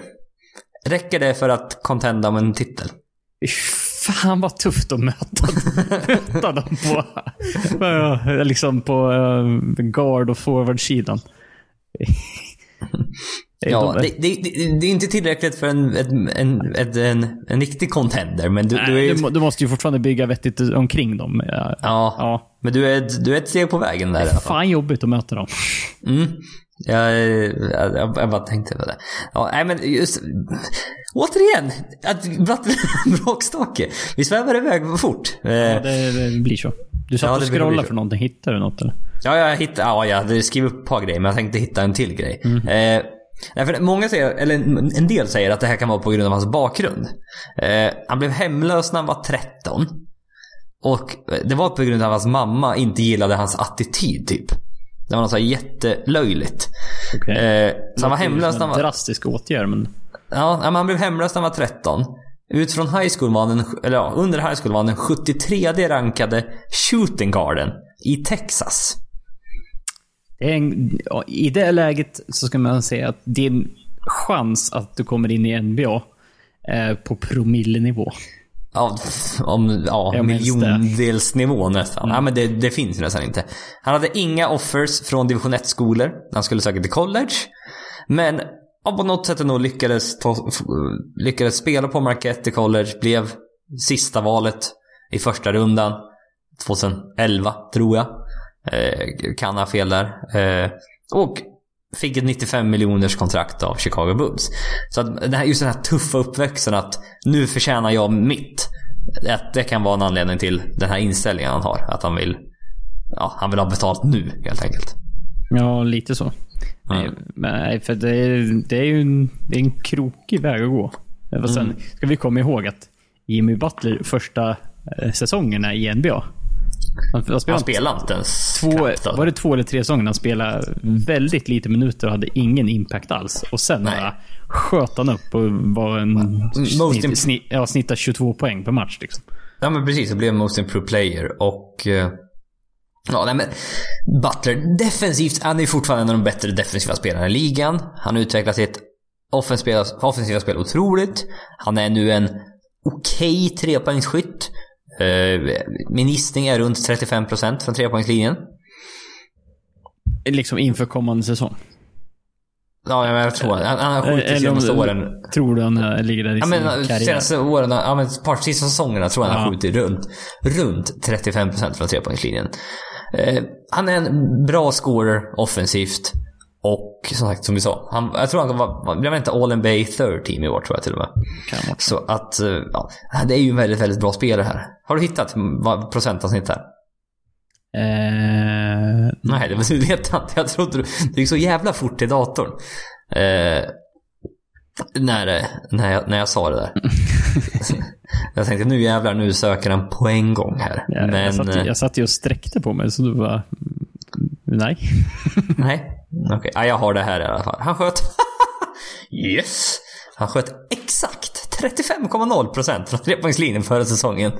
Räcker det för att contenda om en titel? Fan vad tufft att möta, möta dem på. liksom på uh, guard och forward-sidan. Ja, De- det, det, det, det är inte tillräckligt för en, en, en, en, en, riktig contender, men du, du Nej, är... du, du måste ju fortfarande bygga vettigt omkring dem. Ja, Ja, men du är, ett- du är ett steg på vägen där i alla fall. Fan jobbigt att möta dem. Mm. Jag, jag, jag, bara tänkte på det. Ja, nej men just... Återigen! Att är bråkstake. Vi svävar iväg fort. Eh, Ja, det, det blir så. Du satt Ja, och det scrollade för någonting. Hittar du något eller? Ja, jag hittade, ja, jag hade skrivit upp ett par grejer, men jag tänkte hitta en till grej. Eh, därför många säger, eller en- del säger att det här kan vara på grund av hans bakgrund. Eh, han blev hemlös när han var 13. Och det var på grund av att hans mamma inte gillade hans attityd, typ. Det var något så här jättelöjligt. Okej. Eh, så han var hemlös när han var... drastisk åtgärd, men... Ja, men han blev hemlös när han var 13. Ut från high school var den, eller ja, under high school var han den 73 rankade shooting guarden i Texas. En, I det läget så ska man säga att din chans att du kommer in i NBA är på promillenivå. Ja, om, ja miljondelsnivå nästan. Ja, men det, det finns nästan inte. Han hade inga offers från division 1-skolor när han skulle söka till college. Men ja, på något sätt ändå lyckades, ta, lyckades spela på Marquette i college. Blev sista valet i första rundan. 2011, tror jag. Eh, kan ha fel där. Eh, och fick ett 95 miljoners kontrakt av Chicago Bulls. Så att det här, just den här tuffa uppväxten att nu förtjänar jag mitt. Det, det kan vara en anledning till den här inställningen han har. Att han vill, ja, han vill ha betalt nu helt enkelt. Ja, lite så. Mm. Nej, för det är, det är ju en, det är en krokig väg att gå. Och sen Mm. ska vi komma ihåg att Jimmy Butler första eh, säsongerna i NBA. Han, han spelade Han inte ens två, knappt, var det två eller tre säsonger han spelade väldigt lite minuter och hade ingen impact alls. Och sen Nej. bara sköt han upp och var en Most snitt, snitt, ja, snittade 22 poäng per match. Liksom. Ja men precis, det blev Most Improved Player och... eh, Ja, nej men Butler, defensivt, han är fortfarande en av de bättre defensiva spelarna i ligan. Han utvecklar sitt offensiva, offensiva spel otroligt. Han är nu en okej trepoängsskytt. Eh, min gissning är runt 35% från trepoängslinjen. Liksom inför kommande säsong. Ja, jag tror han, han har skjutit Eller om senaste åren. Tror du han eh, ligger där i Ja, sin men karriär? senaste åren, ja men ett par sista säsongerna tror jag han har Ja. skjutit runt, runt 35% från trepoängslinjen. Eh, han är en bra scorer offensivt. Och som sagt, som vi sa. Han, jag tror han kan vara, blev inte All NBA third team i år tror jag till och med. Kan. Så att, eh, ja, det är ju en väldigt, väldigt bra spelare här. Har du hittat vad procentansnitt här? Eh, Nej, det du vet jag inte. Jag trodde du... Det gick så jävla fort till datorn. Eh, när, det- när, jag, när jag sa det där. jag tänkte nu jävlar, nu söker han på en gång här. jag, Men... jag, satt, eh, jag satt ju och sträckte på mig så du bara... Nej. Nej, okej. Ja, jag har det här i alla fall. Han sköt... yes! Han sköt exakt 35,0% från trepoängslinjen förra säsongen.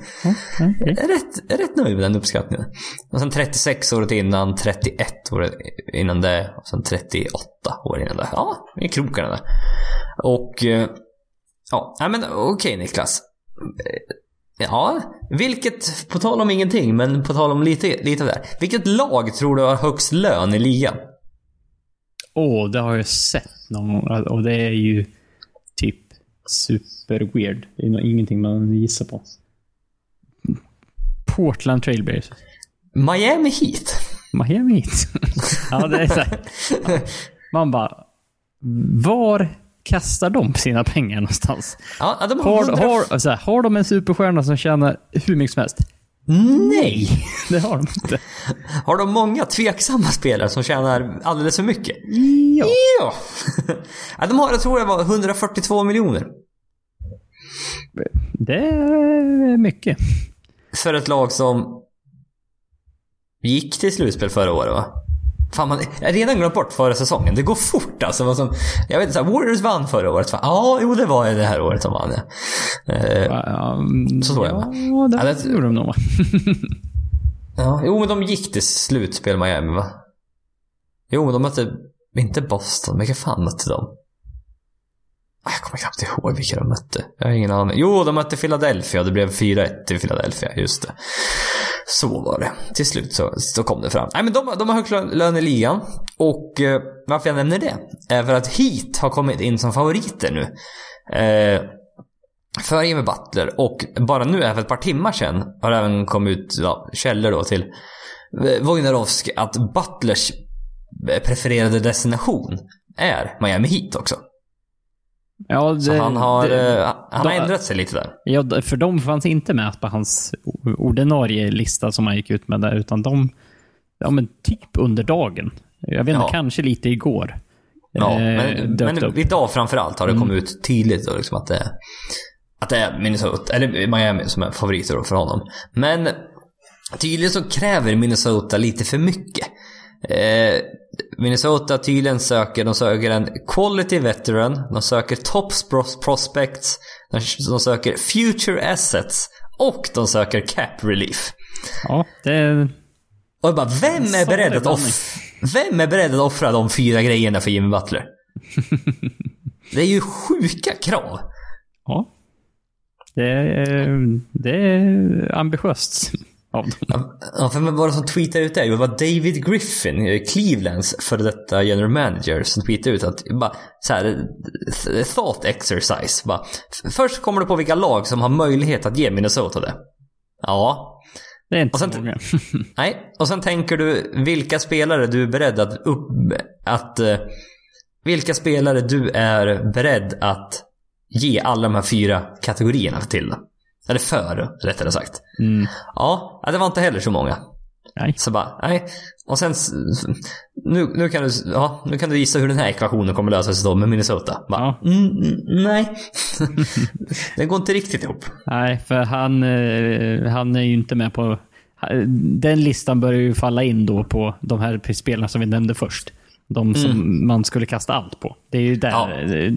Jag är rätt, rätt nöjd med den uppskattningen. Och sen 36 året innan, 31 året innan det och sen 38 år innan det. Ja, i krokarna där. Och... eh, Ja, men okej Niklas. Ja, vilket, på tal om ingenting, men på tal om lite, lite av det här. Vilket lag tror du har högst lön i ligan? Åh, det har jag sett någon gång. Och det är ju typ super weird. Det är nog ingenting man gissar på. Portland Trailblazers. Miami Heat. Miami Heat. ja, det är så här. Man bara... Var kastar de sina pengar någonstans? Ja, de har, Har, 100... har, så här, har de en superstjärna som tjänar hur mycket som helst? Nej! Det har de inte. Har de många tveksamma spelare som tjänar alldeles för mycket? Ja. Ja. ja de har, jag tror det var 142 miljoner. Det är mycket. För ett lag som gick till slutspel förra året va? Fan, man, jag har redan glömt bort förra säsongen. Det går fort alltså. Vad som, jag vet inte, Warriors vann förra året. Ja, jo det var det här året som vann. Ja. Eh, Um, Så tror jag, Ja, det, Ja, det- gjorde de nog ja, jo, men de gick till slutspel Miami va? Jo, men de mötte inte Boston. Vilka fan mötte de? Ah, jag kommer knappt ihåg vilka de mötte. Jag har ingen aning. Jo, de mötte Philadelphia det blev 4-1 till Philadelphia. Just det. Så var det. Till slut så, så kom det fram. Nej, men de, de har högst lön- lön i ligan. Och eh, varför jag nämner det är för att Heat har kommit in som favoriter nu. Eh, för Jimmy Butler. Och bara nu, även för ett par timmar sedan, har det även kommit ut ja, källor då till Wojnarowski att Butlers prefererade destination är Miami Heat också. Ja, det, Så han har, det, eh, han har då- ändrat sig lite där. ja, för de fanns inte med på hans ordinarie lista som han gick ut med där, utan de, ja men typ under dagen. Jag vet inte, Ja. kanske lite igår. Ja, eh, men, men upp. idag framförallt har det kommit ut tydligt då, liksom att, det, att det är Minnesota, eller Miami som är favoriter för honom. Men tydligen så kräver Minnesota lite för mycket. Eh, Minnesota tydligen söker, de söker en quality veteran, de söker top pros- prospects, de, söker future assets och de söker cap relief. Ja, det, Och jag bara, vem är beredd att vem är beredd att offra de fyra grejerna för Jimmy Butler? Det är ju sjuka krav. ja. Det, är- det är ambitiöst av dem. Ja, för vem var det som tweetade ut det? Det var David Griffin, eh, Clevelands före detta general manager, som tweetade ut att bara så här, th- thought exercise. Bara, först kommer du på vilka lag som har möjlighet att ge Minnesota det. Ja. Det är inte Och så sen- många. Nej, och sen tänker du vilka spelare du är beredd att upp... Att... eh, vilka spelare du är beredd att ge alla de här fyra kategorierna till. Eller för, rättare sagt. Mm. Ja, det var inte heller så många. Nej. Så bara, nej. Och sen... Nu, nu, kan du, ja, nu kan du gissa hur den här ekvationen kommer lösa sig då med Minnesota. Bara, Ja. mm, mm, nej. det går inte riktigt ihop. Nej, för han, eh, han är ju inte med på... Den listan börjar ju falla in då på de här spelarna som vi nämnde först. De som man skulle kasta allt på. Det är ju där... Ja. eh,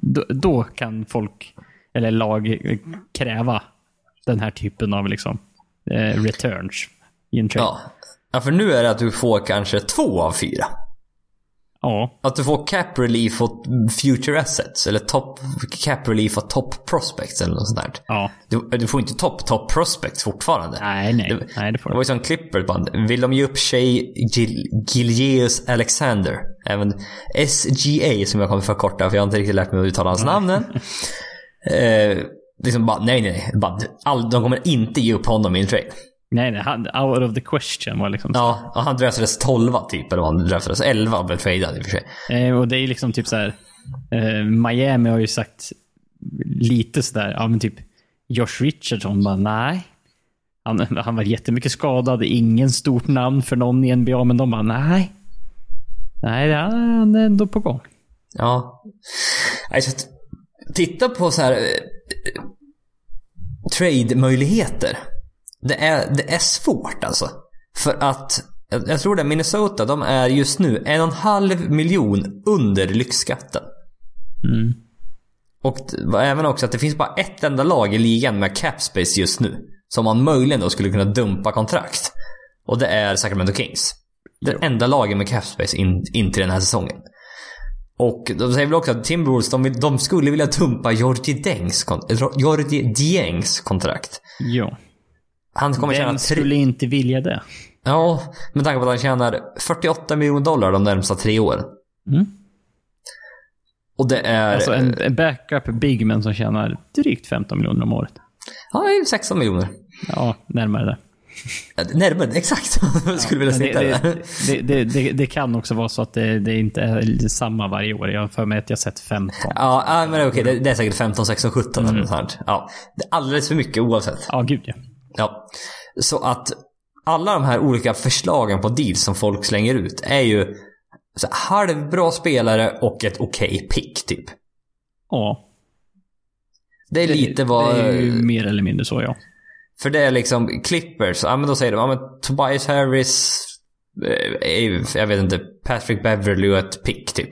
Då, då kan folk, eller lag, eh, kräva den här typen av liksom, eh, returns. Ja. ja, för nu är det att du får kanske två av fyra. Ja. Att du får cap relief åt future assets. Eller top, cap relief åt top prospects eller något sånt där. ja. Du, du får inte top, top prospects fortfarande. Nej, nej. Det- nej, det får Det var ju som Clippers band. Vill de ge upp Shea Gil, Gilgeous Alexander. Även SGA som jag kommer förkorta för jag har inte riktigt lärt mig att uttala hans namn än. eh, liksom bara, nej nej. Bara, all, de kommer inte ge upp honom i en trade. Nej, nej. Han, out of the question var liksom... Ja, och han draftades 12 typ. Eller han draftades. 11 och blev tradad i och för sig. Eh, och det är liksom typ så här. Eh, Miami har ju sagt lite sådär, ja men typ Josh Richardson bara nej. Han, han var jättemycket skadad, ingen stort namn för någon i NBA, men de bara nej. Nej, han är ändå på gång. Ja. Nej, så att, titta på så här eh, trade-möjligheter. Det är, det är svårt alltså. För att, jag, tror det, Minnesota, de är just nu en och en halv miljon under lyxskatten. Mm. Och även också att det finns bara ett enda lag i ligan med cap space just nu. Som man möjligen då skulle kunna dumpa kontrakt. Och det är Sacramento Kings. Det enda laget med cap space in, in till den här säsongen. Och de säger väl också att Timberwolves, de, de skulle vilja dumpa Georgie Diengs, kon- Georgie Diengs kontrakt. Ja. Han kommer tjäna Vem tre... skulle inte vilja det? Ja, med tanke på att han tjänar 48 miljoner dollar de närmsta tre åren. Mm. Och det är... Alltså en, en backup bigman som tjänar drygt 15 miljoner om året. Ja, det är 16 miljoner. Ja, närmare det. Närmare, exakt. Jag skulle vilja sitta det, där. det, det, det, kan också vara så att det, inte är samma varje år. Jag har för mig att jag sett 15. Ja, men okej. Det, det är säkert 15, 16, 17 eller något. Ja, alldeles för mycket oavsett. Ja, gud ja. Ja. Så att alla de här olika förslagen på deals som folk slänger ut är ju så här, halvbra spelare och ett okej pick typ. Ja. Det är lite vad... Det är ju mer eller mindre så, ja. För det är liksom Clippers, ja men då säger de, ja men Tobias Harris, eh, jag vet inte, Patrick Beverly och ett pick typ.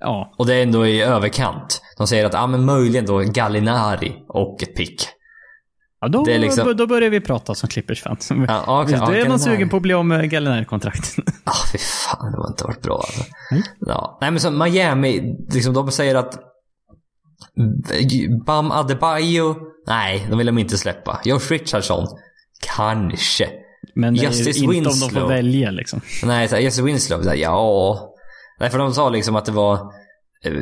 Ja, Och det är ändå i överkant. De säger att, ja men möjligen då Gallinari och ett pick. ja då, liksom- då börjar vi prata som Clippers-fans. Ja, okej, då ja, är man Gallinari. sugen på att bli av med Gallinari-kontraktet. Ah, fy fan, det har inte varit bra alltså. Mm. Ja. Nej men så Miami, liksom de säger att Bam Adebayo, nej, de vill de inte släppa. Josh Richardson, kanske. Men Justice ju inte om de får välja liksom. Nej, så här, Jesse Winslow, så här, ja. Nej, för de sa liksom att det var... eh,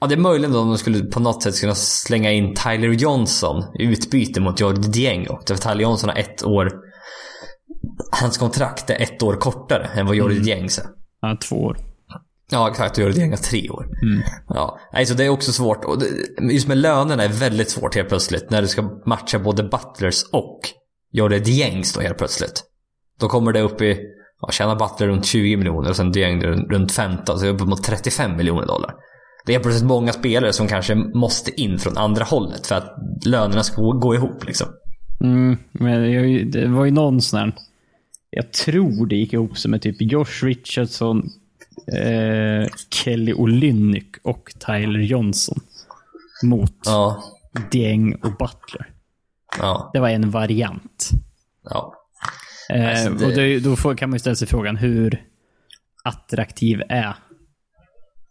Ja, det är möjligen om de skulle på något sätt kunna slänga in Tyler Johnson i utbyte mot Jordi Dieng. För Tyler Johnson har ett år... Hans kontrakt är ett år kortare än vad Jordi Diengs är. Ja, två år. Ja, exakt. Och Jordi Dieng har tre år. Ja, nej, så det är också svårt. Och det, just med lönerna är väldigt svårt helt plötsligt. När du ska matcha både Butlers och Jordi Diengs då helt plötsligt. Då kommer det upp i, ja, tjänar Butler runt 20 miljoner och sen Dieng runt runt 15, så uppemot 35 miljoner dollar. Det är plötsligt många spelare som kanske måste in från andra hållet för att lönerna ska gå, ihop liksom. Mm, men det, det var ju någon sån här, jag tror det gick ihop sig med typ Josh Richardson, eh, Kelly Olynyk och Tyler Johnson. Mot Ja, Dieng och Butler. ja, Det var en variant. ja. Eh, Alltså, Och det, då får, kan man ju ställa sig frågan, hur attraktiv är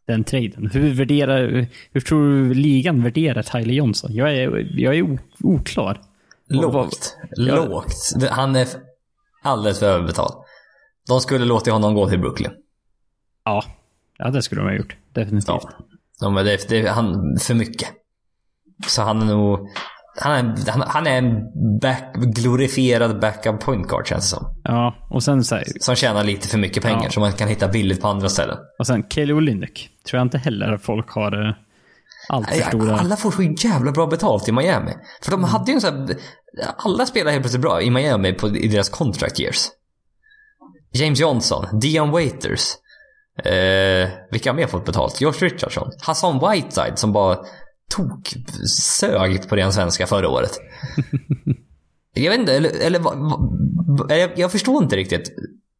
den traden? Hur, värderar, hur tror du ligan värderar Tyler Johnson? Jag är, jag är oklar. Lågt. Lågt. Han är alldeles för överbetald. De skulle låta honom gå till Brooklyn. Ja, ja det skulle de ha gjort. Definitivt. Ja. Men det, det han för mycket. Så han är nog... Han är, han, han är en back, glorifierad backup point guard känns det som. Ja, och sen så här, Som tjänar lite för mycket pengar Ja. som man kan hitta billigt på andra ställen. och sen Kelly Olynyk. Tror jag inte heller folk har eh, allt för stora... Alla får så jävla bra betalt i Miami. För de hade ju en sån här, Alla spelar helt plötsligt bra i Miami på, i deras contract years. James Johnson, Dion Waiters. Eh, vilka har mer fått betalt? Josh Richardson. Hassan Whiteside som bara tok sög på ren svenska förra året. jag vet inte, eller, eller jag, jag förstår inte riktigt.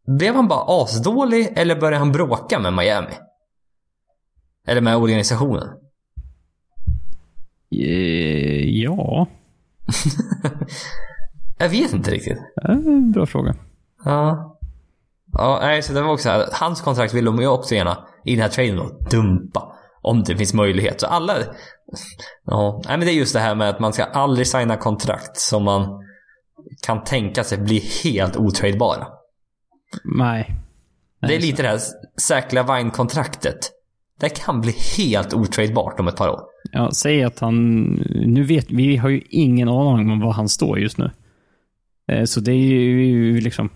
Blev han bara asdålig eller började han bråka med Miami? Eller med organisationen? Eh, ja, Jag vet inte riktigt. eh, bra fråga. Ja. Ja, nej, så det var också här. Hans kontrakt vill de ju också gärna i den här traden då dumpa. Om det finns möjlighet. Så alla... Ja, nej men det är just det här med att man ska aldrig signa kontrakt som man kan tänka sig bli helt otradebara. Nej. Det är lite det här säkra Vine-kontraktet. Det kan bli helt otradebart om ett par år. Ja, säg att han... Nu vet vi har ju ingen aning om var han står just nu. Eh, Så det är ju liksom...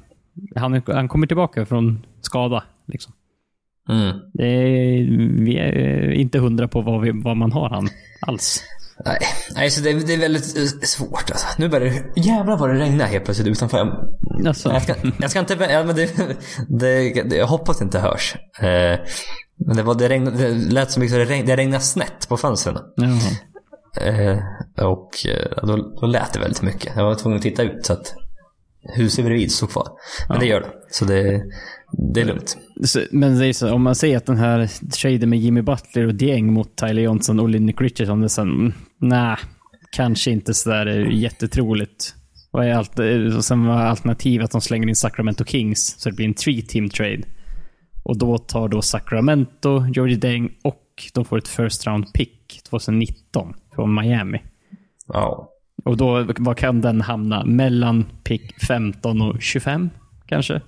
Han, han kommer tillbaka från skada. Liksom. Mm. Är, vi är inte hundra på vad, vi, vad man har han alls. Nej, nej så det, det är väldigt eh, svårt alltså. Nu börjar det... Jävlar vad det regnar helt plötsligt utanför. Jag- Alltså, Jag ska, jag ska inte... Ja, men det, det, det, jag hoppas det inte hörs. Eh, men det, var, det, regnade, det lät som mycket så det, regn, det regnade snett på fönstren. jaha. Eh, och eh, då, då lät det väldigt mycket. Jag var tvungen att titta ut så att huset bredvid stod kvar. Men det gör det. Så det, det är lugnt. Men det är så, om man säger att den här traden med Jimmy Butler och Dieng mot Tyler Johnson och Linnick Richardson, det är så, mm, nej, kanske inte sådär jättetroligt. Och, är allt, och sen var alternativet att de slänger in Sacramento Kings, så det blir en three-team trade. Och då tar då Sacramento, Georgie Deng och de får ett first round pick 2019 från Miami. Ja. Och då, vad kan den hamna? Mellan pick 15 och 25 kanske?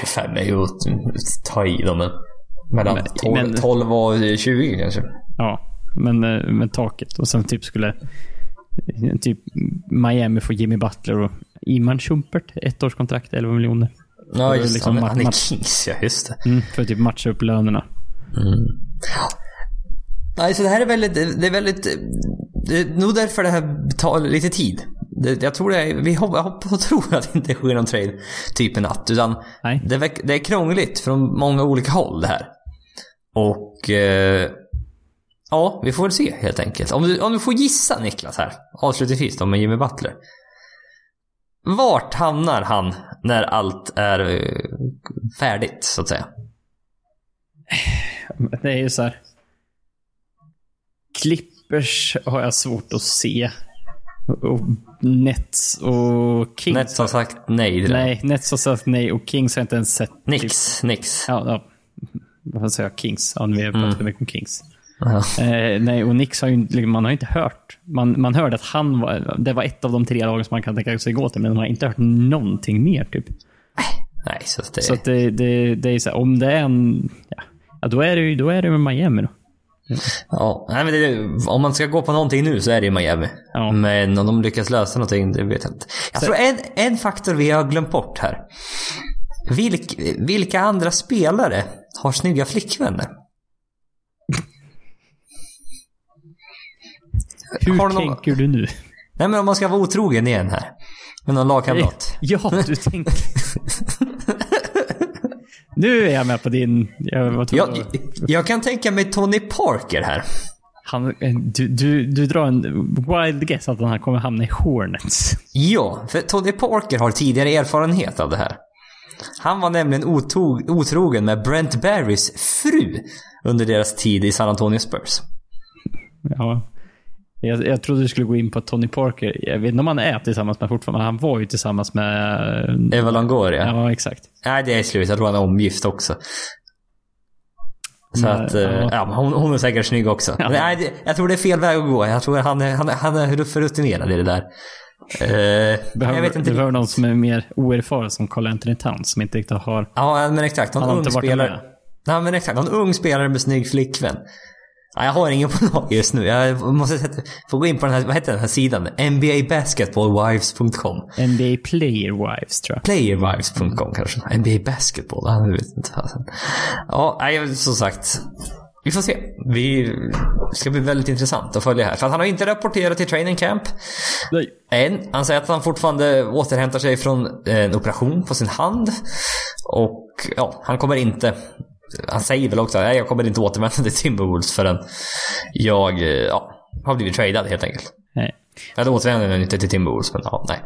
25 är ju att ta i dem. Mellan Men- 12, men- 12 och 20 kanske. Ja, men eh, med taket. Och sen typ skulle eh, typ Miami få Jimmy Butler och Iman Schumpert, ettårskontrakt, 11 miljoner. Ja, just liksom det. Han, han är Kings, ja. Just det. Mm, för att typ matcha upp lönerna. Nej, så det här är väldigt, det är väldigt, det är nog därför det här tar lite tid. Det, jag tror det är, vi hoppas, jag hoppas och tror att det inte sker någon trade typ en natt. Utan Nej. det, det är krångligt från många olika håll det här. Och eh, ja, vi får väl se helt enkelt. Om du, om du får gissa Niklas här, avslutningsvis då med Jimmy Butler. Vart hamnar han när allt är eh, färdigt, så att säga? Det är ju så här. Clippers har jag svårt att se. Och Nets och Kings. Nets har sagt nej det. Nej, Nets har sagt nej och Kings har jag inte ens sett. typ- Nix, Nix. Ja, ja. Vad säger jag? Kings. Ja, vi har pratat för mycket om Kings. Eh, nej, och Nix har ju inte- man har inte hört. Man, man hörde att han var, det var ett av de tre lagen som man kan tänka sig gå till, men man har inte hört någonting mer. typ. Nej, så det... Så det, det, det är så här, om det är en... Ja, ja, då är det ju då är det med Miami då. Ja, nej, men det, om man ska gå på någonting nu så är det ju Miami. Ja. Men om de lyckas lösa någonting, det vet jag inte. Jag Så- tror en, en faktor vi har glömt bort här. Vilk, vilka andra spelare har snygga flickvänner? Hur någon- tänker du nu? Nej men om man ska vara otrogen igen här. Med någon lagkamrat. Ja, du tänker... nu är jag med på din... Jag Jag, jag kan tänka mig Tony Parker här. han, du, du, du drar en wild guess att han kommer hamna i Hornets. Ja, för Tony Parker har tidigare erfarenhet av det här. Han var nämligen otog, otrogen med Brent Barrys fru under deras tid i San Antonio Spurs. Ja. Jag, jag trodde du skulle gå in på Tony Parker. Jag vet inte om han är tillsammans med fortfarande, men han var ju tillsammans med... Eva Longoria. Ja, exakt. Nej, det är slut. Jag tror han är omgift också. Så Nej, att, eh, ja. ja, men hon, hon är säkert snygg också. Ja. Nej, jag tror det är fel väg att gå. Jag tror han är, han han är för rutinerad i det där. Eh, Behöver, jag vet inte du behöver någon som är mer oerfaren som Carl Anthony Towns, som inte riktigt har... Ja, men exakt. Någon Han ung spelare. Nej, men exakt. Någon ung spelare med snygg flickvän. Nej, jag har ingen på lag just nu. Jag måste sätta, få gå in på den här, vad heter den här sidan? NBAbasketballwives.com. NBA Player Wives tror jag. Playerwives.com kanske. NBA Basketball, jag vet inte. Ja, nej, som sagt. Vi får se. Vi det ska bli väldigt intressant att följa här. För att han har inte rapporterat till training camp. Nej. Än. Han säger att han fortfarande återhämtar sig från en operation på sin hand. Och ja, han kommer inte... Han säger väl också att jag kommer inte återvända till Timberwolves förrän jag ja, har blivit tradad helt enkelt. Nej. Eller återvänder inte till Timberwolves, men ja, nej.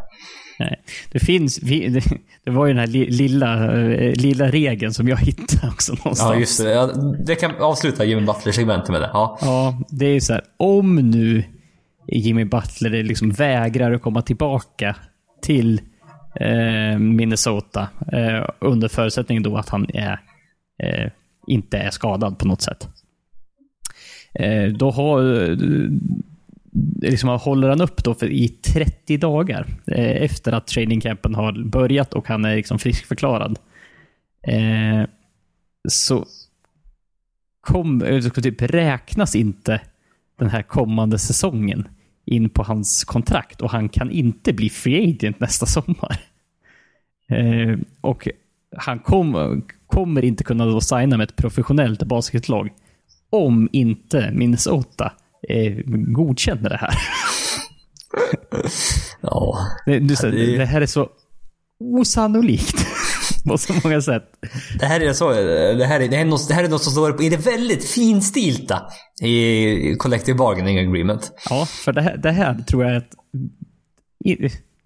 Nej. Det finns, det, det var ju den här lilla, lilla regeln som jag hittade också någonstans. Ja, just det. Ja, det kan avsluta Jimmy Butler-segmentet med det. Ja. ja, det är ju så här. Om nu Jimmy Butler liksom vägrar att komma tillbaka till eh, Minnesota eh, under förutsättning då att han är, eh, inte är skadad på något sätt. Eh, då har eh, liksom håller han upp då för, i 30 dagar eh, efter att training campen har börjat och han är liksom friskförklarad. Eh, så kom, typ räknas inte den här kommande säsongen in på hans kontrakt och han kan inte bli free agent nästa sommar. Eh, och han kom, kommer inte kunna då signa med ett professionellt basketlag om inte Minnesota eh, godkänner det här. ja. Det, du, det... det här är så osannolikt. på så många sätt. Det här är, så, det här är, det här är, något, det här är något som står på, är det väldigt finstilta i Collective Bargaining Agreement. Ja, för det här, det här tror jag att...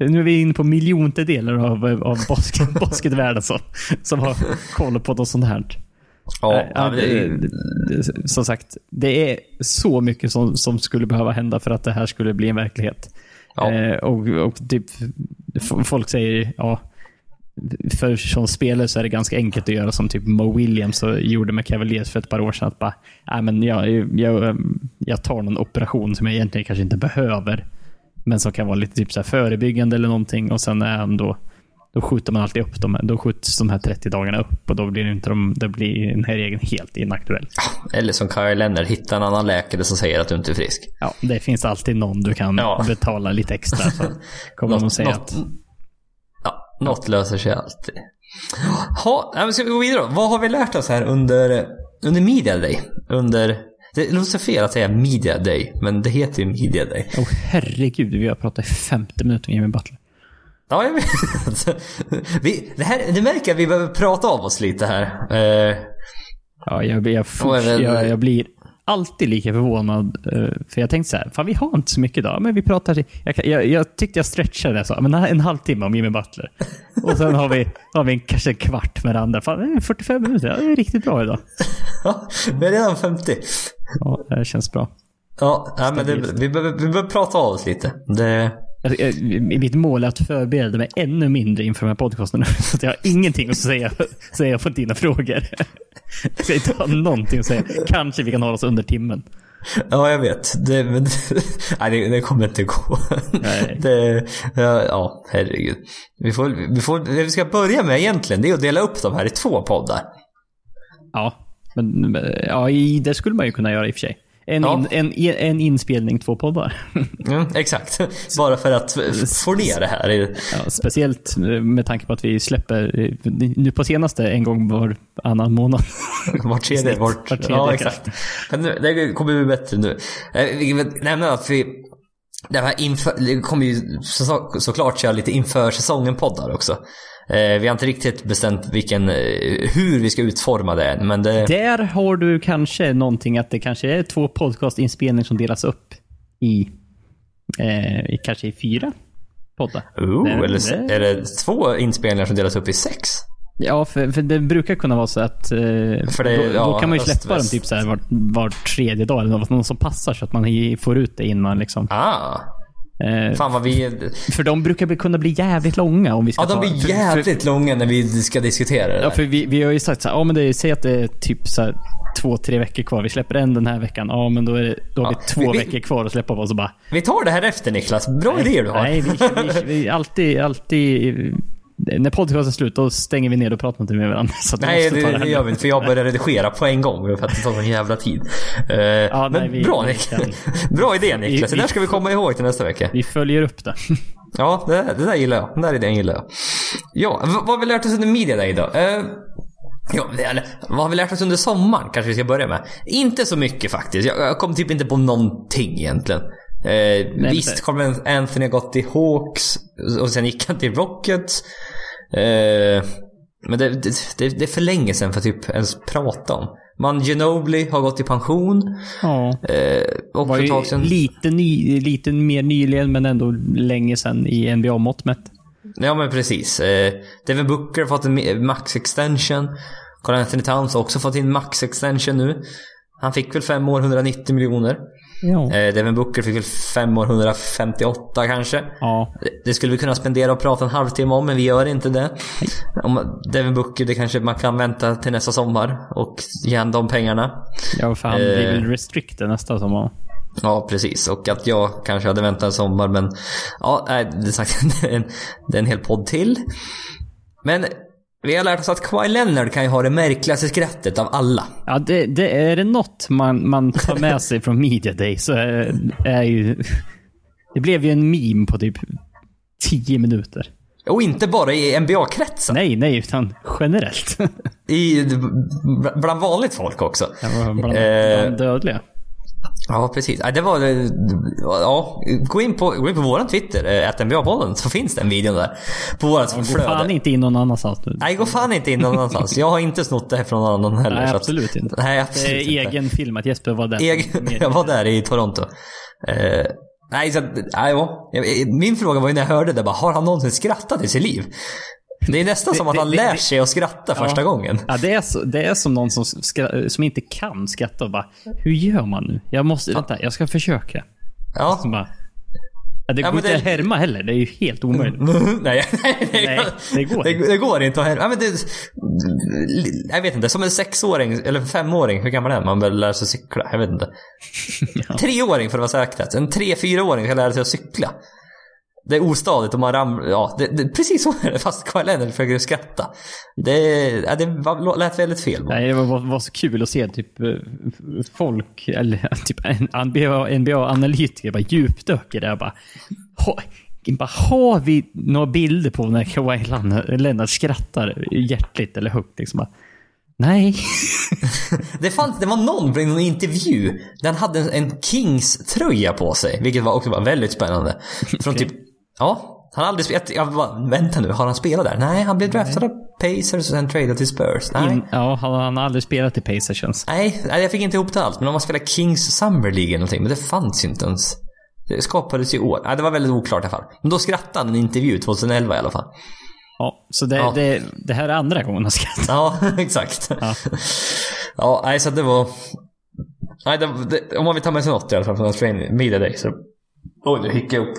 Nu är vi inne på miljontedelar av, av basket, basketvärlden som, som har koll på något sånt här. Ja, ja det, det, som sagt, det är så mycket som, som skulle behöva hända för att det här skulle bli en verklighet. Ja. Eh, och, och typ, folk säger, ja, för som spelare så är det ganska enkelt att göra som typ Mo Williams gjorde med Cavaliers för ett par år sedan. Att bara, äh, men jag, jag, jag tar någon operation som jag egentligen kanske inte behöver. Men som kan vara lite typ så förebyggande eller någonting och sen är han då då skjuter man alltid upp dem. Då skjuts de här 30 dagarna upp och då blir inte de, då blir den här regeln helt inaktuell. Eller som Kyle Leonard, hitta en annan läkare som säger att du inte är frisk. Ja, det finns alltid någon du kan ja. betala lite extra för. Kommer de att säga något, att... Ja, något löser sig alltid. Ha, ska vi gå vidare då? Vad har vi lärt oss här under, under Media Day? Under det låter fel att säga Media Day, men det heter ju Media Day. Åh oh, herregud, vi har pratat i 50 minuter med Jimmy Butler. Ja, jag vet. Vi, det, här, det märker att vi behöver prata av oss lite här. Uh, ja, jag, jag, jag, jag, jag blir alltid lika förvånad. Uh, för jag tänkte så här, fan vi har inte så mycket idag, men vi pratar... Jag, jag, jag tyckte jag stretchade det, så, men en halvtimme om Jimmy Butler. Och sen har vi, har vi en, kanske en kvart med det andra. Fan, 45 minuter, ja, det är riktigt bra idag. Ja, vi är redan 50. Ja, det känns bra. Ja, ja men det, vi, behöver, vi behöver prata av oss lite. Det... Mitt mål är att förbereda mig ännu mindre inför de här podcasterna. Så att jag har ingenting att säga, säga på dina frågor. Jag ska inte ha någonting att säga. Kanske vi kan hålla oss under timmen. Ja, jag vet. Det, men, nej, det, det kommer inte gå. Nej. Det, ja, ja, herregud. Vi får, vi får, det vi ska börja med egentligen, det är att dela upp de här i två poddar. Ja, men ja, det skulle man ju kunna göra i och för sig. En, ja. in, en, en inspelning, två poddar. Mm, exakt. Bara för att få ner det här. Ja, speciellt med tanke på att vi släpper nu på senaste en gång var annan månad. Var tredje. Var, var tredje ja, exakt. Men det kommer bli bättre nu. Eh, vi kan nämna att vi det här inför, det kommer ju så, såklart köra lite inför säsongen-poddar också. Eh, vi har inte riktigt bestämt vilken, eh, hur vi ska utforma det än, men det... Där har du kanske någonting att det kanske är två podcastinspelningar som delas upp i, eh, kanske i fyra poddar. Oh, det, eller det... är det två inspelningar som delas upp i sex? Ja, för, för det brukar kunna vara så att eh, för det, då, ja, då, kan man ju släppa dem typ så här var, var tredje dag eller något, någon som passar så att man får ut det innan liksom. Ah. Eh, Fan vad vi... För de brukar kunna bli jävligt långa om vi ska Ja, de blir ta, jävligt för, långa när vi ska diskutera det där. Ja, för vi, vi har ju sagt så här, ja men det, säg att det är typ så här, två, tre veckor kvar. Vi släpper en den här veckan. Ja, men då, är det, då har ja, vi två vi, veckor kvar att släppa på. Så bara... Vi tar det här efter Niklas. Bra nej, idéer du har. Nej, vi, vi, vi alltid, alltid när podcasten är slut, då stänger vi ner och pratar inte med varandra. Så Nej, det, det här gör vi inte för jag börjar redigera på en gång för att det tar sån jävla tid. Eh, men nej, vi- bra, Nik- bra idé Niklas, det där ska vi komma ihåg till nästa vecka. Vi följer upp det. Ja, det, det där gillar jag. Den där idén gillar jag. Ja, vad har vi lärt oss under Media Day då? Eh, ja, det- eller, vad har vi lärt oss under sommaren kanske vi ska börja med? Inte så mycket faktiskt. Jag, jag kom typ inte på någonting egentligen. Eh, men visst, det- Carl Anthony gått till Hawks och sen gick han till Rockets. Eh, men det, det, det, är för länge sedan för att typ ens prata om. Man Ginobili har gått i pension. Ja. Eh, och var för ett tag sedan... lite, ny, lite mer nyligen, men ändå länge sedan i NBA-mått mätt. Ja men precis. Eh, Devin Booker har fått en mi- max extension. Carl Anthony Towns har också fått en max extension nu. Han fick väl fem år 190 miljoner. Ja. Eh, Devin Booker fick väl fem år 158 kanske. ja. Det- skulle vi kunna spendera och prata en halvtimme om men vi gör inte det. Om Devin Booker, det kanske man kan vänta till nästa sommar och ge han de pengarna. Ja, för han Eh. blir väl restricted nästa sommar. Ja, precis. Och att jag kanske hade väntat en sommar, men ja, nej, det är sagt, det är en, det är en hel podd till. Men vi har lärt oss att Kawhi Leonard kan ju ha det märkligaste skrattet av alla. Ja, det, det är det något man, man tar med sig från Media Day så är, är ju... Det blev ju en meme på typ 10 minuter. Och inte bara i NBA-kretsen. Nej, nej, utan generellt. I, bland vanligt folk också. Det var bland, Eh. bland dödliga. Ja, precis. Det var... eh, Ja, gå in på, gå in på våran Twitter, att NBA-podden, så finns den videon där. På vårat Gå flöde. fan inte in någon annanstans nu. Nej, gå fan inte in någon annanstans. Jag har inte snott det från någon annan heller. Nej, så att- absolut inte. Nej, Det absolut är inte. egen film att Jesper var där. Egen, jag var där i Toronto. Eh, nej, så nej, ja. Min fråga var ju när jag hörde det, bara, har han någonsin skrattat i sitt liv? Det är nästan som att det- han det- lär det- sig att skratta första gången. Ja, det är, så, det är som någon som, skra, som inte kan skratta och bara, hur gör man nu? Jag måste, vänta, jag ska försöka. Ja. Så bara, ja, det Ja, går inte det- att härma heller, det är ju helt omöjligt. nej, nej, Nej, det går det, inte. det går inte att här. Ja, men det, jag vet inte, som en sexåring eller femåring, hur gammal är man? Man börjar lära sig cykla. Jag vet inte. Treåring för att vara säkert. En tre, fyraåring kan lära sig att cykla. Det är ostadigt och man ramlar. Ja, det, det, precis så är det. Fast Leonard försöker skratta. Det, ja, det var, lät väldigt fel. Nej, det var, var så kul att se typ eh, folk, eller typ en NBA, NBA-analytiker bara djupdök i det. Bara, ha, bara, har vi några bilder på när Kawhi Leonard- Leonard skrattar hjärtligt eller högt? Liksom bara, Nej. Det, fanns, det var någon i någon intervju han hade en, en Kings-tröja på sig. Vilket var också var väldigt spännande. Från Okej. typ, ja. Han har aldrig spelat, jag bara, vänta nu, har han spelat där? Nej, han blev draftad av Pacers och sen tradad till Spurs. Nej. In, ja, han, han har aldrig spelat i Pacers känns. Nej, jag fick inte ihop det alls. Men de har spelat Kings Summer League eller någonting. Men det fanns ju inte ens. Det skapades ju i år. Nej, det var väldigt oklart i alla fall. Men då skrattade han i en intervju 2011 i alla fall. Ja, så det, Ja. Det, det här är andra gången han skrattar. Ja, exakt. Ja. Ja, nej så det var... Nej, det, det, om man vill ta med sig något i alla fall från Australian Media Day så... Oj, nu hickade jag upp.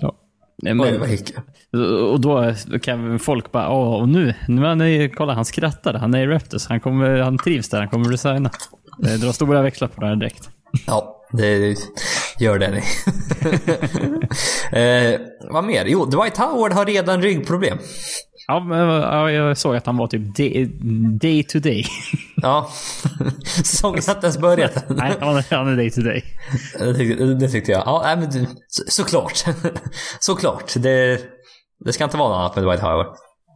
Ja. Oj, Men, vad och då kan folk bara, åh, och nu, nu han är, kolla han skrattade, han är i Raptors, han, kommer, han trivs där, han kommer resigna. Det drar stora växlar på det här direkt. Ja, det gör det eh, vad mer? Jo, Dwight Howard har redan ryggproblem. Ja, men, ja, jag såg att han var typ day, day to day. Ja, säsongen har inte ens börjat. Nej, han är, han är day to day. Det tyckte, det tyckte jag. Ja, nej, men du, så, såklart. såklart. Det, det ska inte vara något annat med Dwight Howard.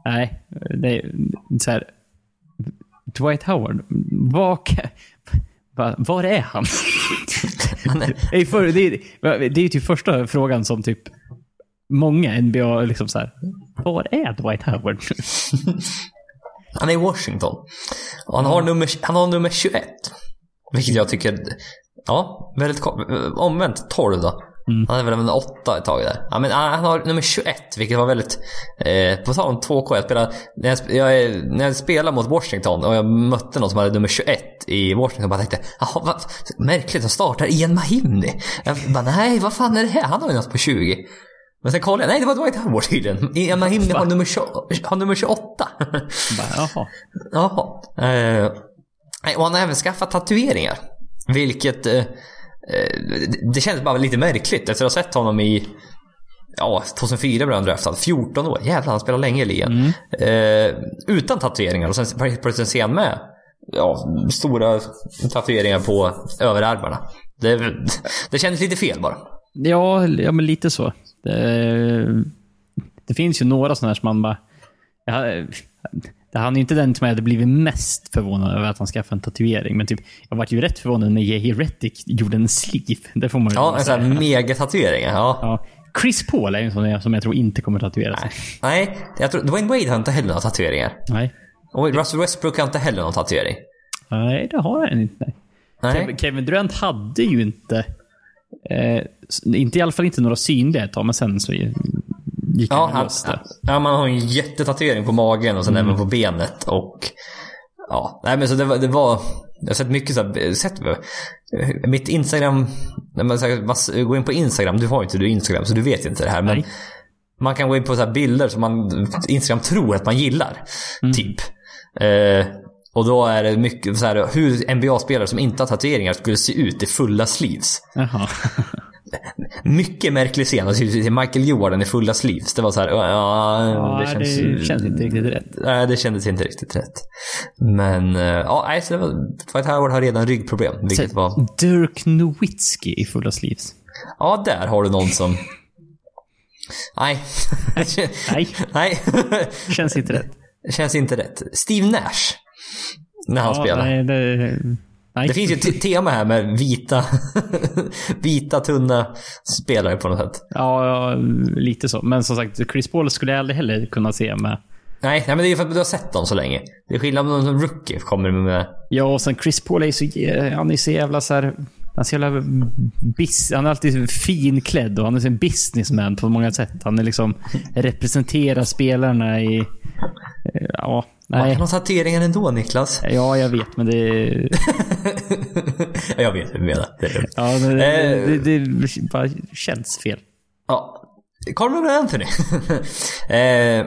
Nej, det är så här. Dwight Howard, vad var är han? Han är för, det, är, det är ju typ första frågan som typ många NBA liksom så här. Var är Dwight Howard? han är i Washington. Och han, har nummer, han har nummer 21. Vilket jag tycker, ja, väldigt ko- omvänt 12 då. Han är väl en åtta ett tag där. Ja, men ah, han har nummer 21, vilket var väldigt... Eh, på tal om 2K, jag spelade, när, jag, jag, är- när jag spelade mot Washington och jag mötte någon som hade nummer 21 i Washington bara tänkte Jaha, vad märkligt, de startar Ian Mahimni. Jag bara, nej, vad fan är det här? Han har ju något på 20. Men sen kollade jag, nej det var Dwight Howard tydligen. Ian Mahimni har nummer, 20, har nummer 28. Bara, Jaha. Jaha. Eh, och han har även skaffat tatueringar. Vilket... Eh, eh, det- känns bara lite märkligt efter att ha sett honom i... Ja, 2004 blev han draftad. 14 år. Jävlar, han spelade länge i ligan. Eh, utan tatueringar och sen plötsligt ser han med ja, stora tatueringar på överarmarna. Det, det kändes lite fel bara. Ja, ja men lite så. Det, det finns ju några sådana här som man bara... Jag, han är inte den som jag hade blivit mest förvånad över att han skaffade en tatuering. Men typ, jag var ju rätt förvånad när Jehi Rettig gjorde en sleeve. Det får man ju Ja, en sån här megatatuering. Ja. ja. Chris Paul är en sån som jag tror inte kommer tatuera sig. Nej, jag tror, Dwayne Wade har inte heller några tatueringar. Nej. Och Russell Westbrook har inte heller någon tatuering. Nej, det har han inte. Nej. Kevin Durant hade ju inte... Eh, inte I alla fall inte några synliga ett tag, men sen så gick Ja, han loss där. ja, man har en jättetatuering på magen och sen Mm. även på benet. Och ja, nej men så det var, det var jag har sett mycket så här, sett, mitt Instagram, när man, här, går in på Instagram, du har ju inte du Instagram så du vet inte det här. Men Nej. man kan gå in på så här bilder som man, Instagram tror att man gillar. Mm. Typ. Eh, och då är det mycket så här, hur NBA-spelare som inte har tatueringar skulle se ut i fulla sleeves. Jaha. Mycket märklig scen. Alltså, Michael Jordan i fulla sleeves. Det var så här, ja, Ja, det det känns, känns, inte riktigt rätt. Nej, det kändes inte riktigt rätt. Men, eh, ja, nej, så det var, Dwight Howard har redan ryggproblem. Vilket var, Dirk Nowitzki i fulla sleeves. ja, där har du någon som... Nej. Nej, nej. känns inte rätt. Det känns inte rätt. Steve Nash. När han Ja, spelar. Nej, det, nej. Det finns ju ett te- tema här med vita, vita tunna spelare på något sätt. Ja, ja, lite så. Men som sagt, Chris Paul skulle jag aldrig heller kunna se med. Nej, nej men det är för att du har sett dem så länge. Det är skillnad om någon som rookie kommer med... Ja, och sen Chris Paul är ju så, han är så jävla så här, han är så jävla bis, Han är alltid finklädd och han är en businessman på många sätt. Han är liksom representerar spelarna i... Ja, Man nej. kan ha tatueringar ändå Niklas. Ja, jag vet, men det... jag vet vad du menar. Det är lugnt. Ja, det, Eh. det, det, det bara känns fel. Ja. Carmelo Anthony. eh,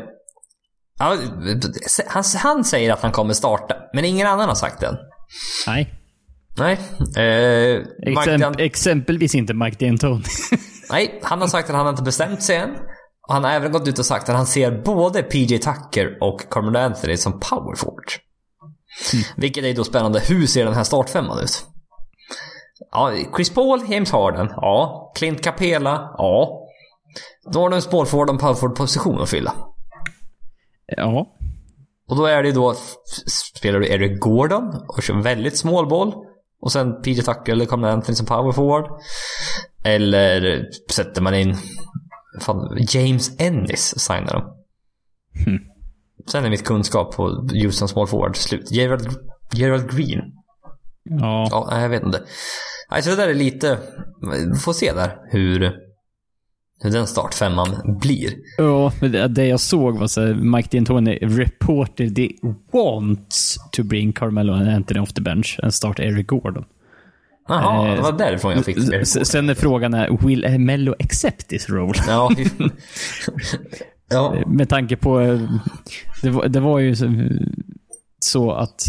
han, han säger att han kommer starta, men ingen annan har sagt det. Nej. Nej. Eh, Exemp, exempelvis inte Mike D'Antoni. Nej, han har sagt att han inte bestämt sig än. Han har även gått ut och sagt att han ser både PJ Tucker och Carmelo Anthony som power forward. Vilket är då spännande. Hur ser den här startfemman ut? Ja, Chris Paul, James Harden. Ja. Clint Capela. Ja. Då har du en small forward och en power forward position att fylla. ja. Och då är det då, spelar du Eric Gordon och kör väldigt small boll. Och sen PJ Tucker eller Carmelo Anthony som power forward. Eller sätter man in fan, James Ennis signar dem. Hmm. Sen är mitt kunskap på Houston small forward slut. Gerald, Gerald Green. Ja. Ja, jag vet inte. Nej, så det där är lite... Vi får se där hur, hur den startfemman blir. Ja, men det, jag såg var så Mike D'Antoni reported they wants to bring Carmelo and Anthony off the bench and start Eric Gordon. Jaha, Eh, det var därifrån jag fick S- Sen är frågan är, will Mello accept this role? Ja, ja. Med tanke på... eh, Det var, det var ju så, att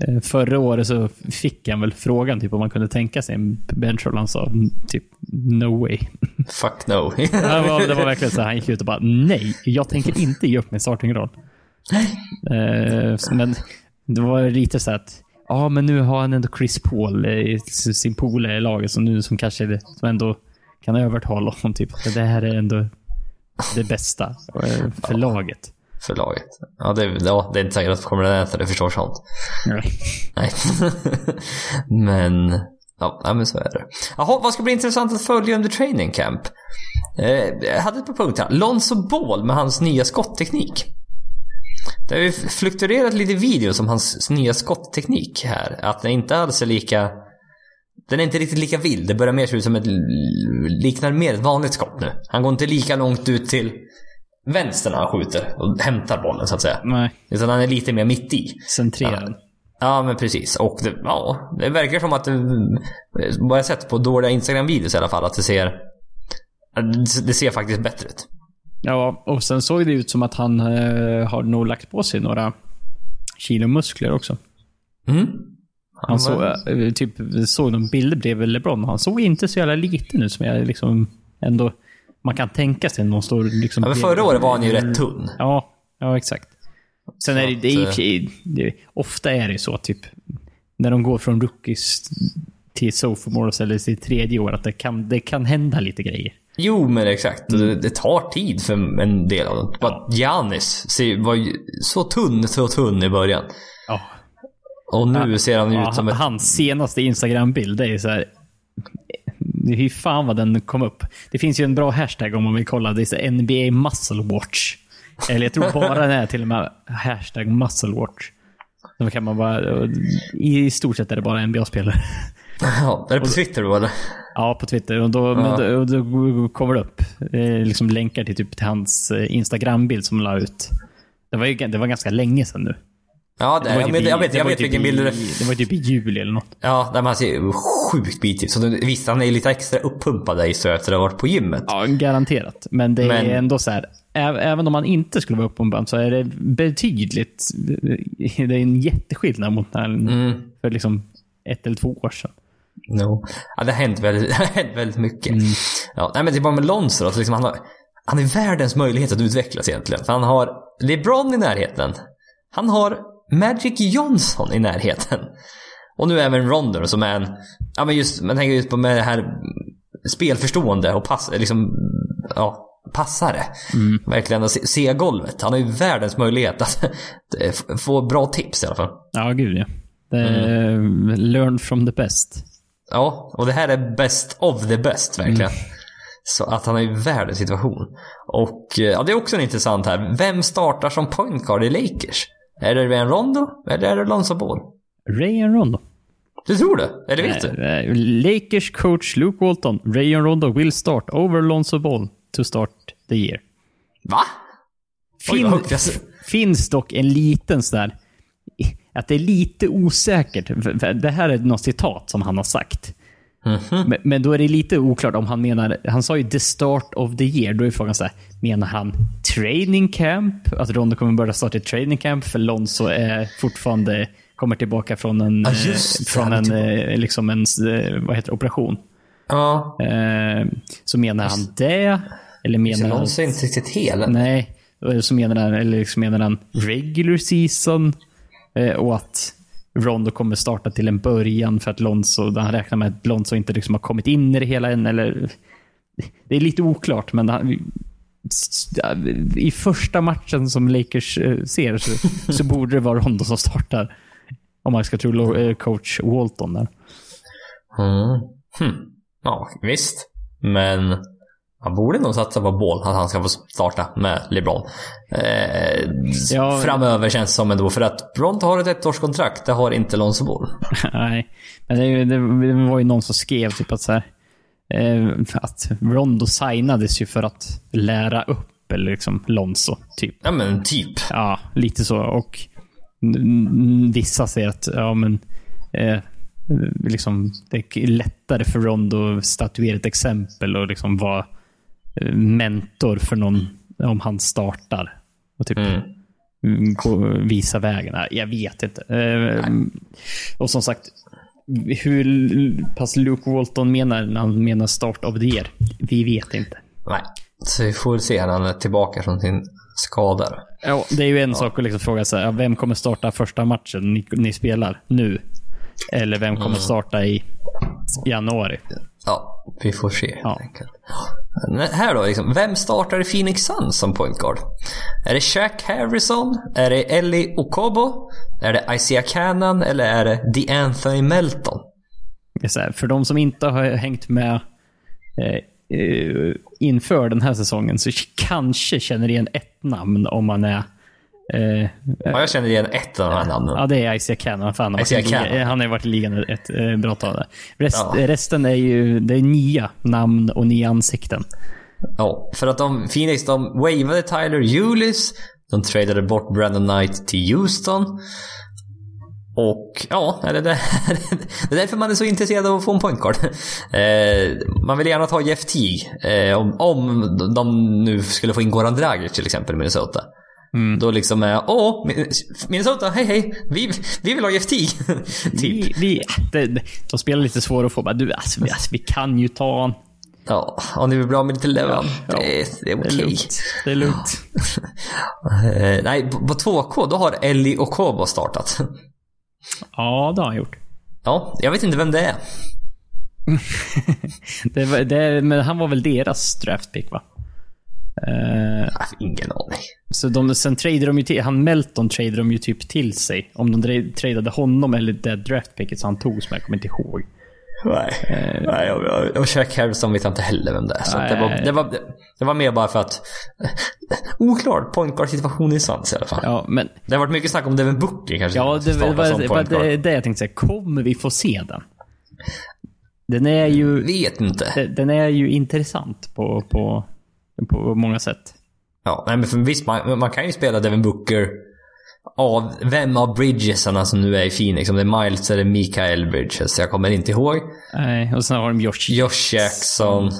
eh, förra året så fick han väl frågan typ om man kunde tänka sig en benchroll. Han sa typ no way. Fuck no. Det var, det var verkligen så han gick ut och bara nej, jag tänker inte ge upp min startingroll. Eh, men det var lite så att ja, men nu har han ändå Chris Paul i sin polare i laget som nu som kanske det, som ändå kan övertala honom. Typ. att Det här är ändå det bästa för laget. för laget. Ja, det, ja, det är inte säkert att kommer den äta det förstår sånt. Nej. men, ja, nej, men så är det. Jaha, vad ska bli intressant att följa under training camp? Eh, jag hade ett par punkter. Lonzo Ball med hans nya skottteknik. Det har ju fluktuerat lite videos om hans nya skottteknik här. Att den inte alls är lika... Den är inte riktigt lika vild. Det börjar mer se ut som ett... Liknar mer ett vanligt skott nu. Han går inte lika långt ut till vänster när han skjuter och hämtar bollen så att säga. Nej, Utan han är lite mer mitt i. centrerad. Ja, men precis. Och det, ja, det verkar som att det, vad jag sett på dåliga Instagram-videos i alla fall, att det ser det ser faktiskt bättre ut. Ja, och sen såg det ut som att han eh, har nog lagt på sig några kilo muskler också. Mm. Han såg, eh, typ, såg någon bilder bredvid LeBron. Han såg inte så jävla liten ut som jag liksom ändå man kan tänka sig någon stor... Liksom, Ja, men förra året var han ju rätt tunn. Ja, ja exakt. Sen är det, det är sig, det, ofta är det så typ, när de går från rookies till sophomores eller till tredje år, att det kan, det kan hända lite grejer. Jo, men exakt. Det, det tar tid för en del av dem. Bara Giannis var ju så tunn, så tunn i början. Ja. Och nu ser han Ja, ut som ett... Hans senaste Instagram-bild, är så här. Hur fan vad den kom upp. Det finns ju en bra hashtag om man vill kolla. Det är NBA Muscle Watch. Eller jag tror bara den är till och med hashtag Muscle Watch. Då kan man bara... I stort sett är det bara NBA-spelare. Ja, är det på Twitter då eller? Ja, på Twitter. Och då, men då, då kommer det upp eh, liksom länkar till, typ, till hans eh, Instagram-bild som han la ut. Det var, ju, det var ganska länge sedan nu. Ja, det, var jag, typ vet, jag vet, det jag vet typ vilken bild det är. Det var typ i juli eller något. Ja, där man ser sjukt bitig ut. Så visst, han är lite extra uppumpad där så efter att ha varit på gymmet. Ja, garanterat. Men det Men- är ändå så här. Även om man inte skulle vara uppumpad så är det betydligt... Det är en jätteskillnad mot när, Mm. för liksom ett eller två år sedan. No. Ja, det har hänt väldigt, det har hänt väldigt mycket. Mm. Ja, nej, men det är bara med Lonzo då, så liksom han, har, han är världens möjlighet att utvecklas egentligen. För han har LeBron i närheten. Han har Magic Johnson i närheten. Och nu även Rondo som är en, ja men just, man tänker just på med det här spelförstående och pass, liksom, ja, passare. Verkligen att se, se golvet. Han har ju världens möjlighet att få bra tips i alla fall. Ja, gud ja. Mm. Learn from the best. Ja, och det här är best of the best verkligen. Så att han är i världens situation. Och eh, ja, det är också en intressant här. Vem startar som point guard i Lakers? Är det Ryan Rondo eller är det Lonzo Ball? Rayon Rondo. Du tror det? Eller vet du? Lakers coach Luke Walton. Rayon Rondo will start over Lonzo Ball to start the year. Va? Oj, Fin, ser. finns dock en liten sån där... Att det är lite osäkert. Det här är något citat som han har sagt. Mhm. Men, men då är det lite oklart om han menar... Han sa ju the start of the year. Då är frågan så här, menar han training camp? Att Rondo kommer börja starta ett training camp för Lonzo är fortfarande... Kommer tillbaka från en, Ja, eh, just det. från en, eh, liksom en eh, vad heter operation. Ja. Eh, Så menar han det? Eller menar han... Lonzo är inte riktigt hel. Nej, så menar han, eller liksom menar han regular season. Eh, och att Rondo kommer starta till en början för att Lonzo, han räknar med att Lonzo inte liksom har kommit in i det hela än. Eller, det är lite oklart, men han, i första matchen som Lakers eh, ser så, så borde det vara Rondo som startar. Om man ska tro eh, coach Walton där. Mm. Hm. Ja, visst. Men han borde nog satsa på Ball, att han ska få starta med LeBron. Eh, Ja. framöver känns det som ändå, för att Bronte har ett ettårskontrakt, det har inte Lonzo Ball. Nej, men det, ju- det, det var ju någon som skrev typ att så här, eh, att Rondo signades ju för att lära upp eller liksom Lonzo, typ. Ja men typ. Ja, lite så. Och vissa säger att ja, men, eh, liksom, det är lättare för Rondo att statuera ett exempel och liksom vara mentor för någon om han startar. Och typ Mm. mm, visa vägen. Nej, Jag vet inte. Eh, och som sagt, hur pass Luke Walton menar när han menar start the year, vi vet inte. Nej. Så vi får se när han är tillbaka från sin skada. Ja, det är ju en sak att liksom fråga sig, ja, vem kommer starta första matchen ni, ni spelar nu? Eller vem kommer starta i januari? Ja, vi får se helt Ja. enkelt. Men Här då, liksom, vem startar i Phoenix Suns som point guard? Är det Shaq Harrison? Är det Ellie Okobo? Är det Isaiah Cannon? Eller är det DeAnthony Melton? Här, för de som inte har hängt med eh, eh, inför den här säsongen så kanske känner igen ett namn om man är eh, Ja, jag känner igen ett av de här namnen. Ja, det är Isaiah Cannon. Fan, Isaiah Cannon. han har ju varit i ligan ett, eh, bra tag. där. Rest, Ja. Resten är ju det är nya namn och nya ansikten. Ja, för att de, Phoenix de wavade Tyler Eulis. De tradade bort Brandon Knight till Houston. Och ja, det är, det, det är därför man är så intresserad av att få en point guard. Eh, man vill gärna ta Jeff Teague. Eh, om, om de nu skulle få in Goran Dragic till exempel i Minnesota. Då liksom är åh, Minnesota, hej hej, vi, vi vill ha Teague. typ. Vi, vi, det, det, de spelar lite svårare att få. Bara, du, alltså, vi, alltså, vi kan ju ta han. Ja, om ni vill bli av med lite lön. Ja, det, är- det är Det okej. lugnt. Det är lugnt. Eh, nej, på på 2K då har Ellie och Kobo startat. Ja, det har han gjort. Ja, jag vet inte vem det är. Det, var- det, men han var väl deras draftpick va? Har ingen aning. så de, sen tradade de ju till, han Melton tradade de ju typ till sig. Om de tradade honom eller det draftpicket som han tog som jag kommer inte ihåg. Nej, nej jag, jag, och Jack Harrison vet jag inte heller vem det är. Så det, var, det, var, det var mer bara för att... Oklart point guard situation i Suns i alla fall. Ja, men Det har varit mycket snack om Devin Booker kanske. ja, det var det, det jag tänkte säga. Kommer vi få se den? Den är ju, Vet inte. den- den är ju intressant på, på, på många sätt. Ja, nej, men för visst, man, man kan ju spela Devin Booker av vem av Bridgesarna som nu är i Phoenix. Om det är Miles eller Mikael Bridges. Jag kommer inte ihåg. Nej, och sen har de Josh, Josh Jackson.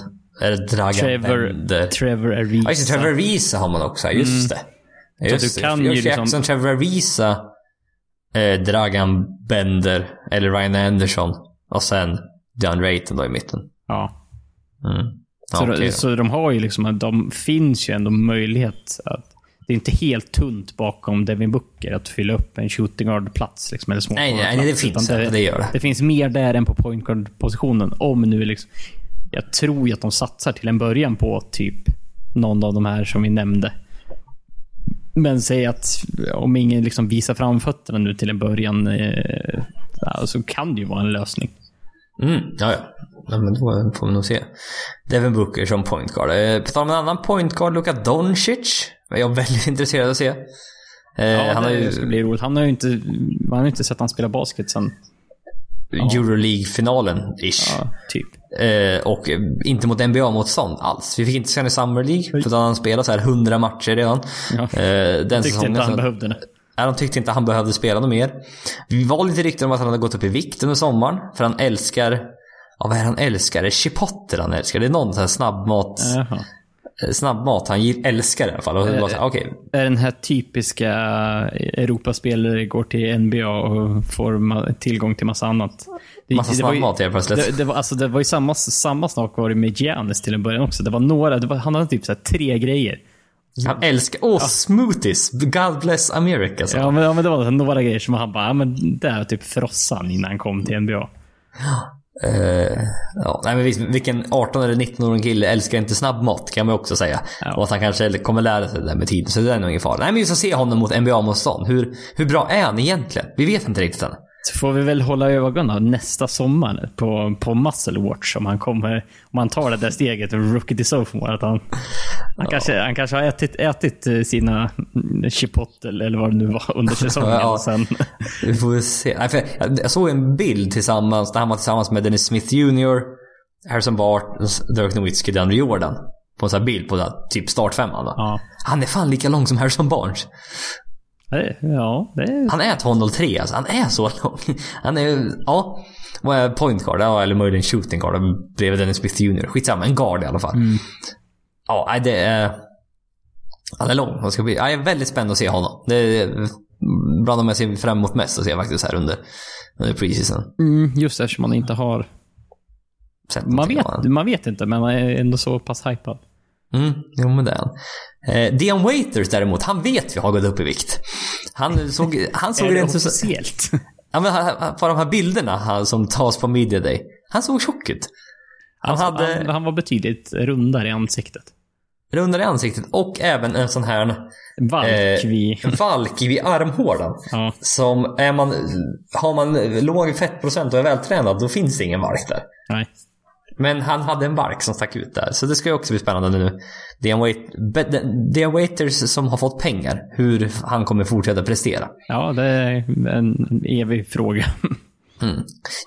Eller Dragan Trevor, Bender. Trevor Ariza. Ja, just det. Trevor Ariza har man också. Just det. Mm. Så Just du det. kan ju Josh liksom- Jackson, Trevor Ariza, eh, Dragan Bender eller Ryan Anderson. Och sen John Rayton då i mitten. Ja. Mm. Så, okej de, så de har ju liksom, de finns ju ändå möjlighet att det är inte helt tunt bakom Devin Booker att fylla upp en shooting guard-plats. Liksom, eller Nej, nej, nej, det finns det. Det gör det. Det finns mer där än på point guard-positionen. Om nu liksom... Jag tror ju att de satsar till en början på typ någon av de här som vi nämnde. Men säg att om ingen liksom visar framfötterna nu till en början eh, så kan det ju vara en lösning. Mm, ja, ja. Ja men då får vi nog se. Devin Booker som point guard. Eh, På tal om en annan point guard, Luka Doncic. är jag väldigt intresserad av att se. Eh, Ja, han har det ju ska bli roligt. Han har ju inte, man har inte sett han spela basket sen Euroleague-finalen, ish. ja, typ. Eh, och inte mot NBA-motstånd alls. Vi fick inte se honom i Summer League, för att han spelat så här 100 matcher redan. Ja. Eh, den Tyckte inte han så- behövde det. Nej, de tyckte inte han behövde spela något mer. Vi var lite rykten om att han hade gått upp i vikt under sommaren. För han älskar... Ja, vad är han älskar? Det är chipotle han älskar. Det är någon sån här snabbmat... Jaha. eh, Snabbmat han älskar i alla fall. Och var så här, okej. är den här typiska Europaspelare går till NBA och får tillgång till massa annat. Det, Massa det var snabbmat helt plötsligt. Det, det, var, alltså, det var ju samma, samma sak var det med Giannis till en början också. Det var några, det var, han hade typ så här tre grejer. Han älskar... Åh, smoothies! God bless America, så. Ja men, ja, men det var några grejer som han bara, ja, men det är typ frossan innan han kom till NBA. Eh, ja, nej men visst, vilken 18 eller 19-årig kille älskar inte snabbmat kan man också säga. Ja. Och att han kanske kommer lära sig det där med tiden. Så det är nog ingen fara. Nej men vi ska se honom mot NBA-motstånd. Hur, hur bra är han egentligen? Vi vet inte riktigt än. Så får vi väl hålla ögonen nästa sommar på, på Muscle Watch om han kommer, om han tar det där steget, rookie till sophomore. Att han, han, kanske, han kanske har ätit, ätit eh, sina chipotle eller vad det nu var under säsongen. Ja. Sen, Vi får se. Jag, såg en bild tillsammans, där han var tillsammans med Dennis Smith Jr, Harrison Barnes, Dirk Nowitzki, DeAndre Jordan. På en sån här bild på den, här typ startfemman. ja. Han är fan lika lång som Harrison Barnes. Ja, det är... Han är 203 alltså. Han är så lång. Han är, ja. Vad är point guard? Ja, eller möjligen shooting guard bredvid Dennis Smith Jr. Skitsamma, en guard i alla fall. Ja, nej, det är... Han är lång. Det ska bli, jag är väldigt spänd att se honom. Det är bland de jag ser fram emot mest att se faktiskt här under, under preseason. Mm, just eftersom man inte har... Sett Man vet, man vet inte, men man är ändå så pass hypad. Mm, jo men det är han. Eh, Dion Waiters däremot, han vet vi har gått upp i vikt. Han såg, han såg är det rent officiellt? Ja, men på de här bilderna han, som tas på Media Day. Han såg tjock ut. Han Alltså, hade han, han var betydligt rundare i ansiktet. rundare i ansiktet och även en sån här Valk Eh, vid... valk vid armhålan. Ja. Som är man, har man låg fettprocent och är vältränad, då finns det ingen valk där. Nej. Men han hade en valk som stack ut där. Så det ska ju också bli spännande nu. Dion Wait- Waiters som har fått pengar, hur han kommer fortsätta prestera. Ja, det är en evig fråga. Mm.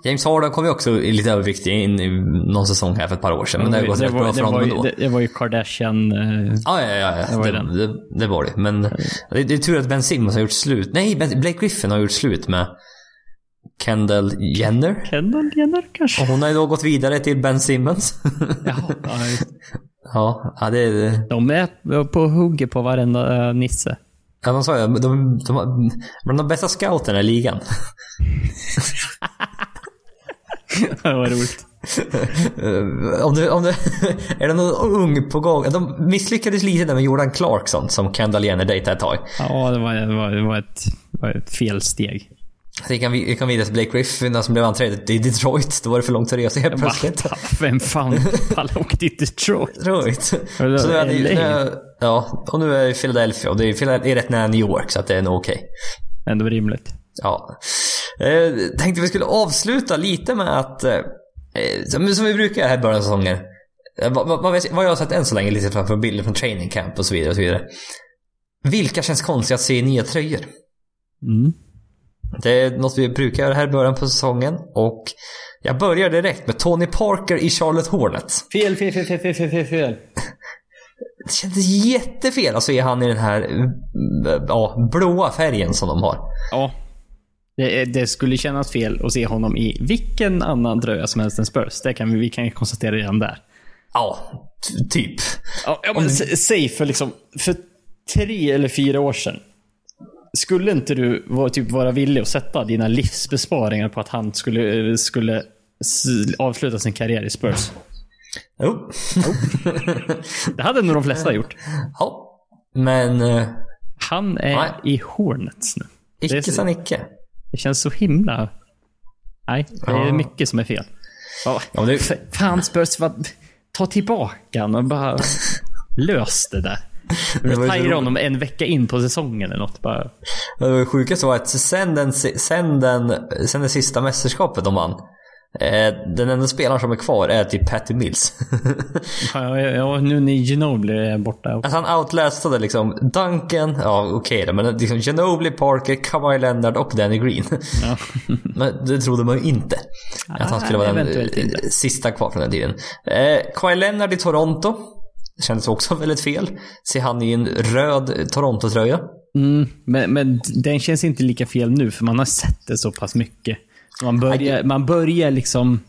James Harden kom ju också lite överviktig in i någon säsong här för ett par år sedan. Men det har gått rätt var, bra det, för var honom ju, ändå. det, det var ju Kardashian... eh, Ja, ja, ja. ja. var Det, den. det, det var det. Men det, det är tur att Ben Simmons har gjort slut. Nej, Ben- Blake Griffin har gjort slut med Kendall Jenner. Kendall Jenner kanske? Och hon har ju då gått vidare till Ben Simmons. Ja, ja, ja, ja, det är... de är på hugget på varenda eh, nisse. Ja, de sa ju de, de, de, bland de bästa scouterna i ligan. det var roligt. Eh, om du, om du, är det någon ung på gång? De misslyckades lite där med Jordan Clarkson som Kendall Jenner dejtade ett tag. Ja, det var, det var, det var, ett, det var ett felsteg. Vi kan, vi kan vidare till Blake Griffin som blev anträdd i Detroit. Då var det för långt att resa helt plötsligt. Va? Vem fan pallar åka till Detroit? Detroit. Så nu är det, nu, ja, och nu är det Philadelphia och det är, det är rätt nära New York så att det är nog okej. Okay. Ändå rimligt. Ja. Eh, tänkte vi skulle avsluta lite med att, eh, som, som vi brukar här i början av säsongen. Eh, vad, vad, vad, jag har sett än så länge, lite framför bilder från training camp och så vidare. Och så vidare. Vilka känns konstiga att se i nya tröjor? Mm. Det är något vi brukar göra här i början på säsongen. Och jag börjar direkt med Tony Parker i Charlotte Hornets. Fel, fel, fel, fel, fel, fel, fel. Det kändes jättefel att se han i den här ja, blåa färgen som de har. Ja. Det, det, skulle kännas fel att se honom i vilken annan dröja som helst än Spurs. Det kan vi, vi kan konstatera redan där. Ja, typ. Ja, ja men Om... säg för liksom, för tre eller fyra år sedan. Skulle inte du vara, typ, vara villig att sätta dina livsbesparingar på att han skulle, skulle avsluta sin karriär i Spurs? Jo. jo. Det hade nog de flesta gjort. Ja. Men... Uh, han är nej. i Hornets nu. Icke sa Nicke. Det känns så himla... Nej, det är ja. mycket som är fel. Ja, ja, det... Fan Spurs, vad... ta tillbaka och bara lös det där. Retire honom en vecka in på säsongen eller något. Bara. Det sjukaste var att sen, den, sen, den, sen det sista mästerskapet de vann. Eh, den enda spelaren som är kvar är typ Patty Mills. ja, ja, nu när Ginobili är borta. Alltså han outlastade liksom Duncan, ja okej okay, men liksom Ginobili, Parker, Kawhi Leonard och Danny Green. Ja. men det trodde man ju inte. Att han skulle vara den inte. sista kvar från den tiden. Eh, Kawhi Leonard i Toronto. Det kändes också väldigt fel. Se han i en röd Toronto-tröja. Mm, men, men den känns inte lika fel nu för man har sett det så pass mycket. Man börjar, man börjar liksom...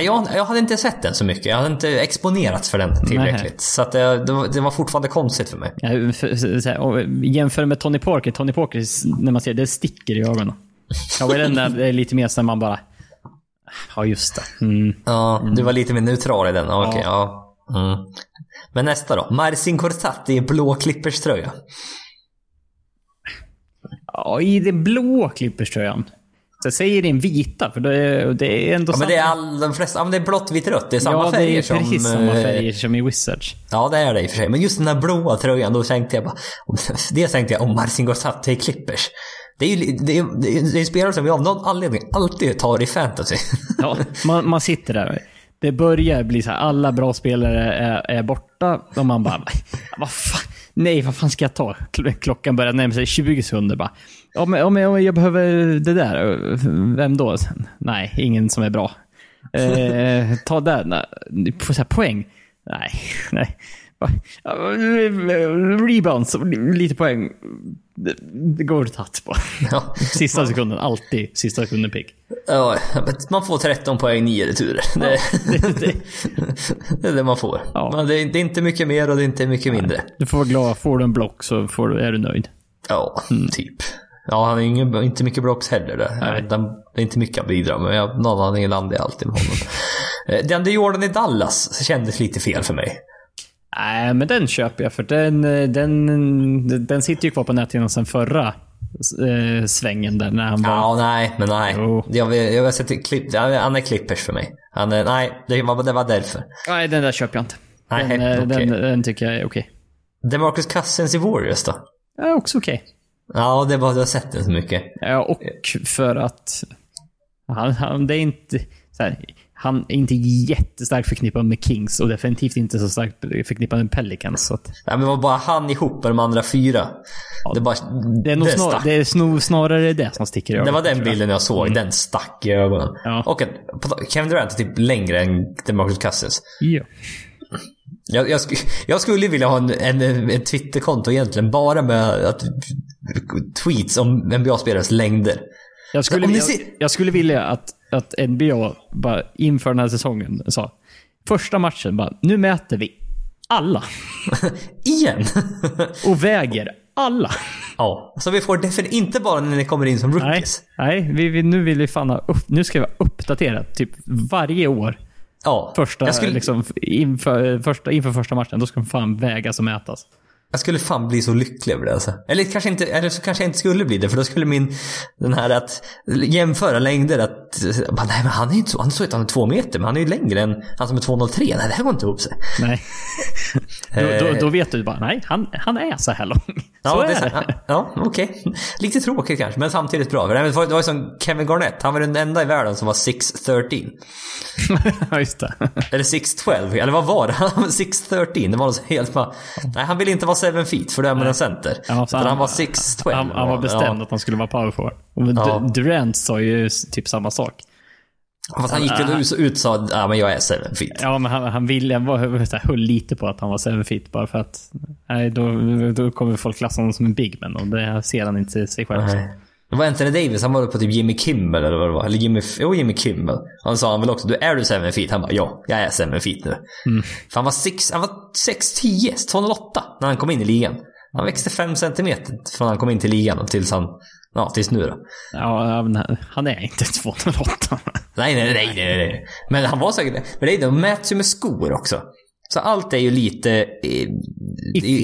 Jag, jag hade inte sett den så mycket. Jag hade inte exponerats för den tillräckligt. Nej. Så att det, det, var, det, var, fortfarande konstigt för mig. Ja, för, här, jämför med Tony Parker. Tony Parker, när man ser det, sticker i ögonen. Var den där lite mer så man bara... Ja, just det. Mm. Ja, du var lite mer neutral i den. Okej, okay, ja. ja. Mm. Men nästa då. Marcin Corsatti i blå Clippers-tröja. Ja, i den blå Clippers-tröjan. Så jag säger din vita, för det är, det är ändå ja, men det är all, de flesta, ja, men det är blått, vitt, rött. Det är samma ja, färger som... Ja, det är precis som, samma färger som i Wizards. Ja, det är det i och för sig. Men just den där blåa tröjan, då tänkte jag bara... Det tänkte jag om Marcin Gortat i Clippers. Det är ju det är, det är, är spelare som vi av någon anledning alltid tar i fantasy. Ja, man, man sitter där. Det börjar bli så här, alla bra spelare är, är borta och man bara... Vad fan? Nej, vad fan ska jag ta? Klockan börjar närma sig 20 sekunder bara. Om, om, om jag behöver det där, vem då? Nej, ingen som är bra. Eh, ta så här poäng. Nej, nej. Rebounds, lite poäng. Det, det går tatt på. Ja. Sista sekunden, alltid sista sekunden pick. Ja, man får 13 poäng, 9 returer. Det, ja, det, det. det, är det man får. Ja. Men det, är, det inte mycket mer och det är inte mycket mindre. Du får vara glad. Får du en block så får är du nöjd. Ja, mm. typ. Ja, han har ingen, inte mycket blocks heller. Det, det är inte mycket att bidra med. Jag, någon anledning landar jag alltid med honom. Eh, den Jordan i Dallas kändes lite fel för mig. Nej, men den köper jag för den, den, den sitter ju kvar på näthinnan sen förra eh, svängen där när han var... Ja, nej, men nej. Oh. Jag, jag har sett klipp, han är klippers för mig. Han är, nej, det var, det var därför. Nej, den där köper jag inte. Nej, den, eh, okay. den, den tycker jag är okej. Okay. DeMarcus Cousins i Warriors då? Ja, också okej. Okay. Ja, det är bara att du har sett den så mycket. Ja, och för att han, han det är inte... Så här, han är inte jättestarkt förknippad med Kings och definitivt inte så starkt förknippad med Pelicans. Så att... Nej, men det var bara han ihop med de andra fyra. Ja, det, bara, det är nog snar, det är snarare det som sticker i ögonen. Det var den bilden jag såg. Mm. Den stack i ögonen. Ja. Och Kevin Durant är typ längre än DeMarcus Cousins. Ja. Jag, jag, jag, skulle vilja ha en, en, en Twitterkonto egentligen bara med att, tweets om NBA-spelares längder. Jag skulle, vilja, jag skulle vilja att, att NBA bara inför den här säsongen sa första matchen bara, nu mäter vi alla. Igen? och väger alla. Ja, så vi får definitivt inte bara när ni kommer in som rookies. Nej, nej vi, vi, nu vill vi fan ha upp, nu ska vi vara uppdaterade typ varje år Ja. Första, skulle, liksom, inför, första, inför första matchen. Då ska de fan vägas och mätas. Jag skulle fan bli så lycklig över det alltså. Eller kanske inte, eller så kanske jag inte skulle bli det. För då skulle min, den här att jämföra längder att, bara, nej men han är ju inte så, han så att han är två meter. Men han är ju längre än han som är 2,03. Nej det här går inte ihop sig. Nej. då, då, då vet du bara, nej, han, han är så här lång. Så Ja, är det är det. ja, okej. Lite tråkigt kanske, men samtidigt bra. Det var, ju som Kevin Garnett. Han var den enda i världen som var 6'13. Ja, just det. Eller 6'12. Eller vad var det? Han var 6'13. Det var något helt bara... Nej, han ville inte vara 7 feet för är man en center. Ja, Utan han, var 6'12. Han, han var bestämd Ja. att han skulle vara power forward. Och Ja. Du- Durant sa ju typ samma sak. Fast han gick väl ut och ut sa ja men jag är 7 feet. Ja, men han, han ville, han var, höll lite på att han var 7 feet bara för att nej, då, då kommer folk klassa honom som en big man och det ser han inte sig själv som. Det var Anthony Davis, han var på typ Jimmy Kimmel eller vad det var. Eller Jimmy, jo Jimmy Kimmel. Han sa han väl också, du är du 7 feet? Han bara, ja, jag är 7 feet nu. För han var 6, han var 6'10, 208 när han kom in i ligan. Han växte 5 centimeter från han kom in till ligan tills han, ja tills nu då. Ja, han- är inte 208. Nej, nej, nej, nej, nej. Men han var säkert. Men det är de mäts ju med skor också. Så allt är ju lite... Eh,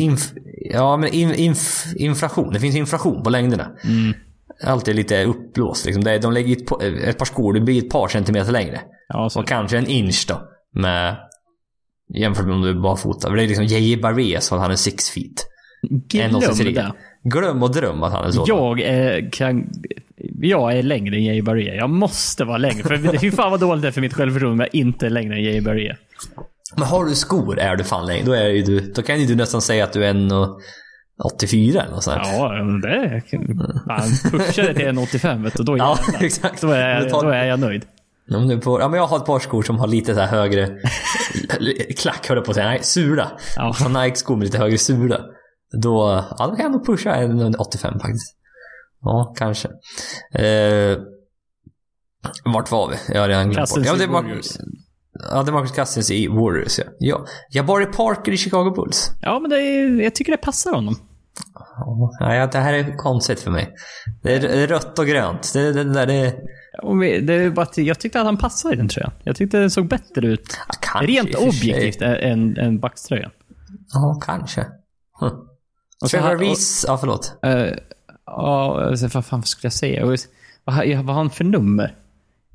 inf, ja, men in, inf, inflation. Det finns inflation på längderna. Allt är lite uppblåst. Liksom. De lägger ett, par- ett par skor, det blir ett par centimeter längre. Ja, Och kanske en inch då. Med, jämfört med om du är barfota. För det är liksom J.J. Barré så att han är six feet. glöm 1,83. det. Glöm och dröm att han är så. Jag är, kan, jag är längre än Jay Barré. Jag måste vara längre. För fy fan vad dåligt det är för mitt självförtroende om jag inte är längre än Jay Barré. Men har du skor är du fan längre. Då, är du, då kan ju du nästan säga att du är en och 84 eller något sånt. Ja, men det... Han pushar det till en 85 vet du, då, Ja, exakt. då, är, tar- då är jag nöjd. Om du får, ja, men jag har ett par skor som har lite så här högre klack höll jag på att säga. Nej, sula. Ja. Så Nike-skor med lite högre sula. Då, ja, då kan jag nog pusha en 85 faktiskt. Ja, kanske. Eh, vart var vi? Jag har redan glömt bort. Ja, det. Marcus, ja, Marcus Cousins i Warriors, ja. ja. Jabari Parker i Chicago Bulls. Ja, men det är, jag tycker det passar honom. Ja, det här är konstigt för mig. Det är, det är rött och grönt. Det, det, där det, vi- Det är bara att jag tyckte att han passade i den tröjan. Jag tyckte det såg bättre ut. ja, kanske Rent i objektivt än, än Bucks-tröjan. Ja, kanske. Hm. Och så Trevor Reese, ja förlåt. Ja, alltså, vad fan skulle jag säga? Vad vad har han för nummer?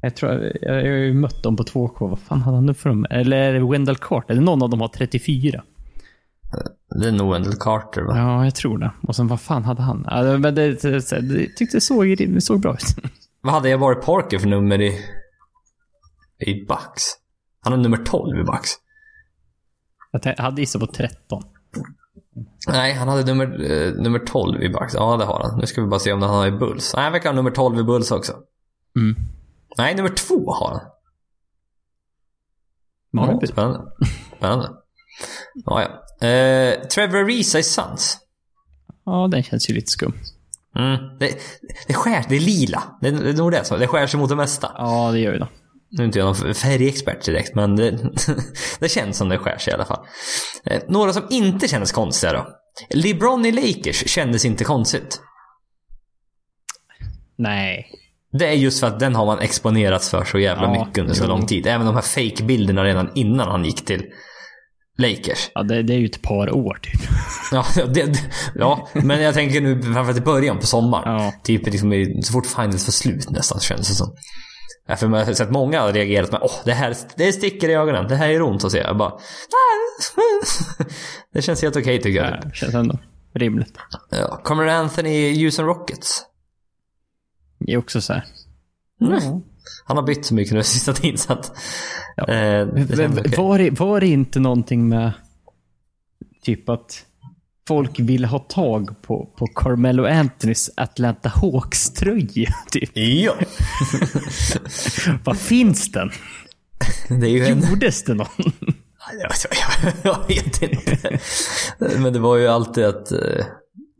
Jag tror, jag, har ju mött dem på 2K. Vad fan hade han nu för nummer? Eller är det Wendell Carter? Eller någon av dem har 34. Det är nog Wendell Carter va? Ja, jag tror det. Och sen vad fan hade han? Det- men det, det, det, tyckte det såg, det såg bra ut. Vad hade jag varit Parker för nummer i... I Bucks? Han har nummer 12 i Bucks. Jag hade gissat på 13. Nej, han hade nummer, eh, nummer 12 i Bucks. Ja, det har han. Nu ska vi bara se om han har i Bulls. Nej, han verkar ha nummer 12 i Bulls också. Mm. Nej, nummer 2 har han. Ja, spännande. Spännande. Ja, ja. Eh, Trevor Reese i Suns. ja, den känns ju lite skum. Mm. Det, det skär, det är lila. Det, det är nog det. så. Det skär sig mot det mesta. Ja, det gör ju det. Nu är inte jag någon färgexpert direkt, men det, det känns som det skär sig i alla fall. Eh, några som inte kändes konstiga då. LeBron i Lakers kändes inte konstigt. Nej. Det är just för att den har man exponerats för så jävla Ja, mycket under så lång tid. Även de här fake-bilderna redan innan han gick till Lakers. Ja, det, det är ju ett par år typ. Ja, det, det, ja men jag tänker nu framförallt i början på sommaren. Ja. Typ liksom så fort finals var slut nästan känns det som. Ja, för man har sett många har reagerat med åh det här det sticker i ögonen, det här är ont att se. Jag bara. Det känns helt okej tycker jag. Det känns ändå rimligt. Ja. Kommer Anthony i Houston Rockets? Det är också så här. Han har bytt så mycket nu sista tiden så att... Ja. Eh, det. Var, det, var det inte någonting med typ att folk ville ha tag på, på Carmelo Anthonys Atlanta Hawks-tröja? Typ. Ja. Var finns den? Det är ju en... Gjordes det någon? Jag, vet inte. Men det var ju alltid att...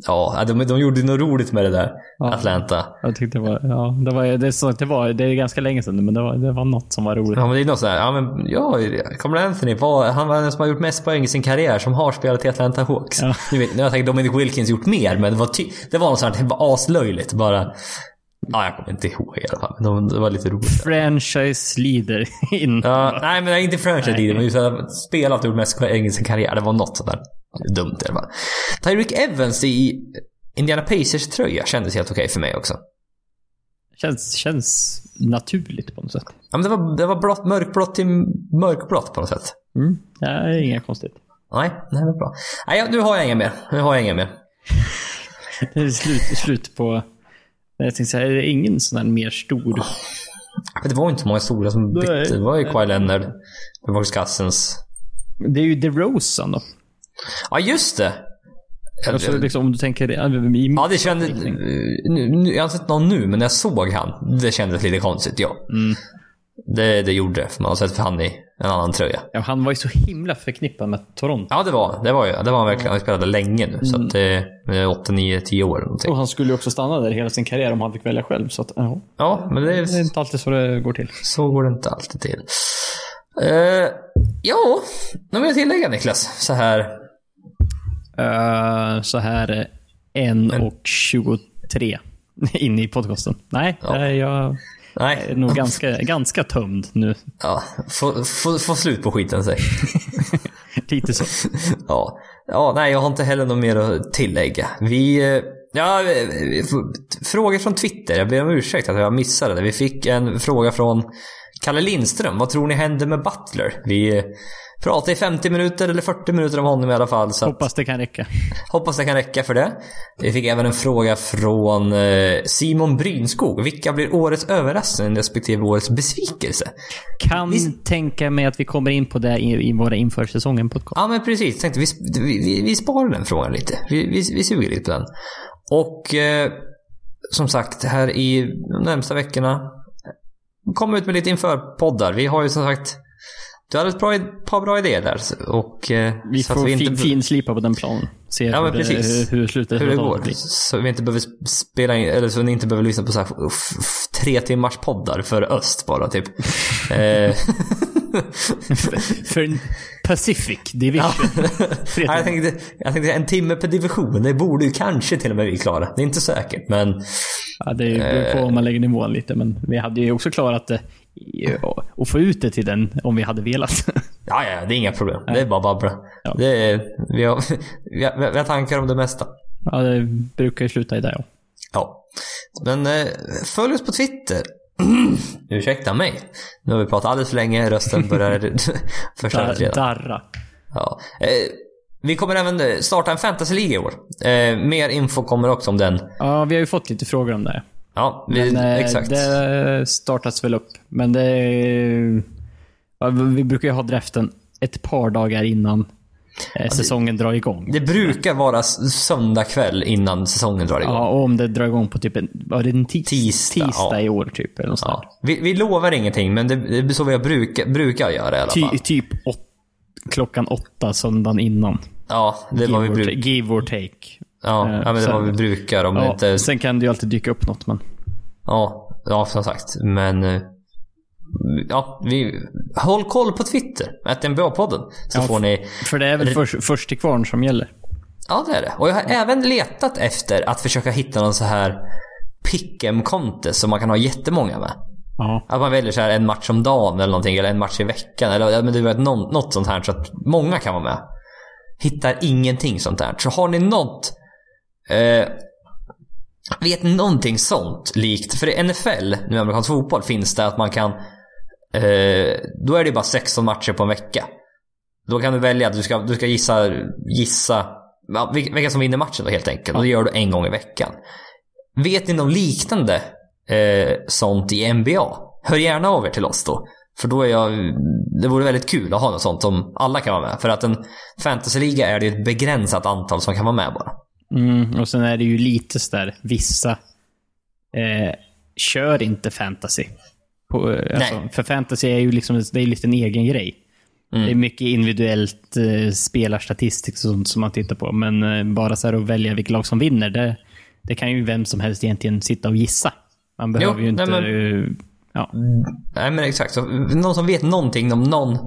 Ja, de, de gjorde något roligt med det där. Ja. Atlanta. Jag tyckte det var, ja, det var, det så, det var, det är ganska länge sedan men det var, det var något som var roligt. Ja men det är något sådär, ja men ja, kommer Anthony, var, han var den som har gjort mest poäng i sin karriär som har spelat i Atlanta Hawks. Ja. Nu vet, nu har jag tänkt Dominic Wilkins gjort mer men det var, ty, det var något sånt här, det var aslöjligt bara. Ja, jag kommer inte ihåg i alla fall. Men de, det var lite roligt. Franchise leader in. Ja, nej, men inte franchise leader, men just att jag spelat och gjort mest engelska karriär. Det var något sånt där dumt i alla fall. Tyreek Evans i Indiana Pacers-tröja kändes helt okej för mig också. Känns, känns naturligt på något sätt. Ja, men det var, det var blått, mörkblått till mörkblått på något sätt. Mm. Ja, det är inget konstigt. Nej, nej, det var bra. Nej, nu har jag inga mer. Nu har jag inga mer. Det är slut, slut på... Jag tänkte säga, är det ingen sån här mer stor? Det var inte så många stora som bytte. Det var ju Kawhi Leonard, Marcus Cousins. Det är ju DeRozan då. Ja, just det. Alltså, liksom, om du tänker det. I, Ja, det kändes... Nu, nu, jag har inte sett någon nu, men när jag såg han, det kändes lite konstigt, ja. Mm. Det, det gjorde för man har sett för han i en annan tröja. Ja, han var ju så himla förknippad med Toronto. Ja, det var det. Var ju, det var han verkligen. Han spelade länge nu, så att det är 8, 9, 10 år någonting. Och han skulle ju också stanna där hela sin karriär om han fick välja själv. Så att, ja. Ja, men det Det är är, inte alltid så det går till. så går det inte alltid till. Uh, ja, något mer att tillägga Niklas? Så här. Uh, så här eh, en och 23 inne i podcasten. Nej, Ja. eh, jag är Nej, nog ganska, ganska tömd nu. ja, få, få, få slut på skiten säg. Lite så. Ja. ja, nej jag har inte heller något mer att tillägga. Vi, eh, ja, eh, frågor från Twitter. Jag ber om ursäkt att jag missade det. Vi fick en fråga från Kalle Lindström. Vad tror ni händer med Butler? Vi pratade i 50 minuter eller 40 minuter om honom i alla fall. Så Hoppas det kan räcka. hoppas det kan räcka för det. Vi fick även en fråga från eh, Simon Brynskog. Vilka blir årets överraskning respektive årets besvikelse? Kan tänka mig att vi kommer in på det i, i våra inför säsongen podcast. Ja men precis, tänkte vi, vi, vi, vi sparar den frågan lite. Vi, vi, vi suger lite på den. Och eh, som sagt, här i de närmsta veckorna kommer ut med lite inför-poddar. Vi har ju som sagt du hade ett bra, par bra idéer där. Och, eh, Vi så får vi inte, finslipa på den planen. Se Ja, hur, precis. hur, hur slutet hur det går. blir. Så vi inte behöver spela in, eller så ni inte behöver lyssna på så här f- f- tre timmars poddar för öst bara typ. För Pacific Division. Ja, jag, tänkte, jag tänkte en timme per division, det borde ju kanske till och med vi klara. Det är inte säkert, men Ja, det beror på om man lägger nivån lite, men vi hade ju också klarat det och få ut det till den om vi hade velat. ja, ja, det är inga problem. Det är bara babbla. Ja. Det är, vi, har, vi, har, vi har tankar om det mesta. Ja, det brukar ju sluta i det, ja. Ja. Men eh, följ oss på Twitter. Ursäkta mig. Nu har vi pratat alldeles för länge, rösten börjar förstöras Dar, redan. darra. Ja. Eh, vi kommer även eh, starta en fantasyliga i år. Eh, mer info kommer också om den. Ja, vi har ju fått lite frågor om det. Ja, vi, Men, eh, exakt. Det startas väl upp. Men det... Vi brukar ju ha draften ett par dagar innan säsongen drar igång. Det brukar vara söndag kväll innan säsongen drar igång. Ja, och om det drar igång på typ en, var det en tis, Tisdag, tisdag ja. i år typ. Eller. Ja. Vi, vi lovar ingenting, men det, det är så vi brukar, brukar göra i alla Ty, fall. typ åt, klockan åtta söndagen innan. Ja, det vad vi brukar. give or take. Ja, Eh, ja, men det är vad vi sen- brukar. Om Ja, inte... Sen kan det ju alltid dyka upp något, men... Ja, ja, som sagt. Men... Ja, vi... Håll koll på Twitter. Att NBA-podden. Så Ja, får ni... För det är väl först, först till kvarn som gäller. Ja, det är det. Och jag har även letat efter att försöka hitta någon så här pick'em contest som man kan ha jättemånga med. Ja. Att man väljer så här en match om dagen eller någonting, eller en match i veckan. Eller ja, men du vet, någon, något sånt här så att många kan vara med. Hittar ingenting sånt där. Så har ni något... Eh, vet någonting sånt likt? För i NFL, nu amerikansk fotboll, finns det att man kan... Eh, då är det bara 16 matcher på en vecka. Då kan du välja att du ska, du ska gissa, gissa vilka som vinner matchen då helt enkelt. Och det gör du en gång i veckan. Vet ni något liknande eh, sånt i NBA? Hör gärna av er till oss då. För då är jag... Det vore väldigt kul att ha något sånt som alla kan vara med. För att en fantasyliga är det ett begränsat antal som kan vara med bara. Mm, och sen är det ju lite sådär, vissa eh, kör inte fantasy. På, eh, alltså, Nej. för fantasy är ju liksom, det är lite en egen grej. Mm. Det är mycket individuellt eh, spelarstatistik och sånt som man tittar på. Men eh, bara så här att välja vilket lag som vinner, det, det kan ju vem som helst egentligen sitta och gissa. Man behöver ju nej, inte... men- eh, ja. Nej men exakt. Så, någon som vet någonting om någon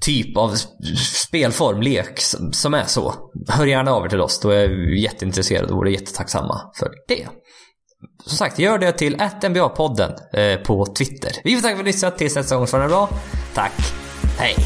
typ av sp- spelform, lek som, som är så. Hör gärna av er till oss. Då är vi jätteintresserade och vore jättetacksamma för det som sagt, gör det till NBA-podden eh, på Twitter. Vi får tacka för att ni lyssnat. Tills nästa gång. Ha det bra. Tack. Hej.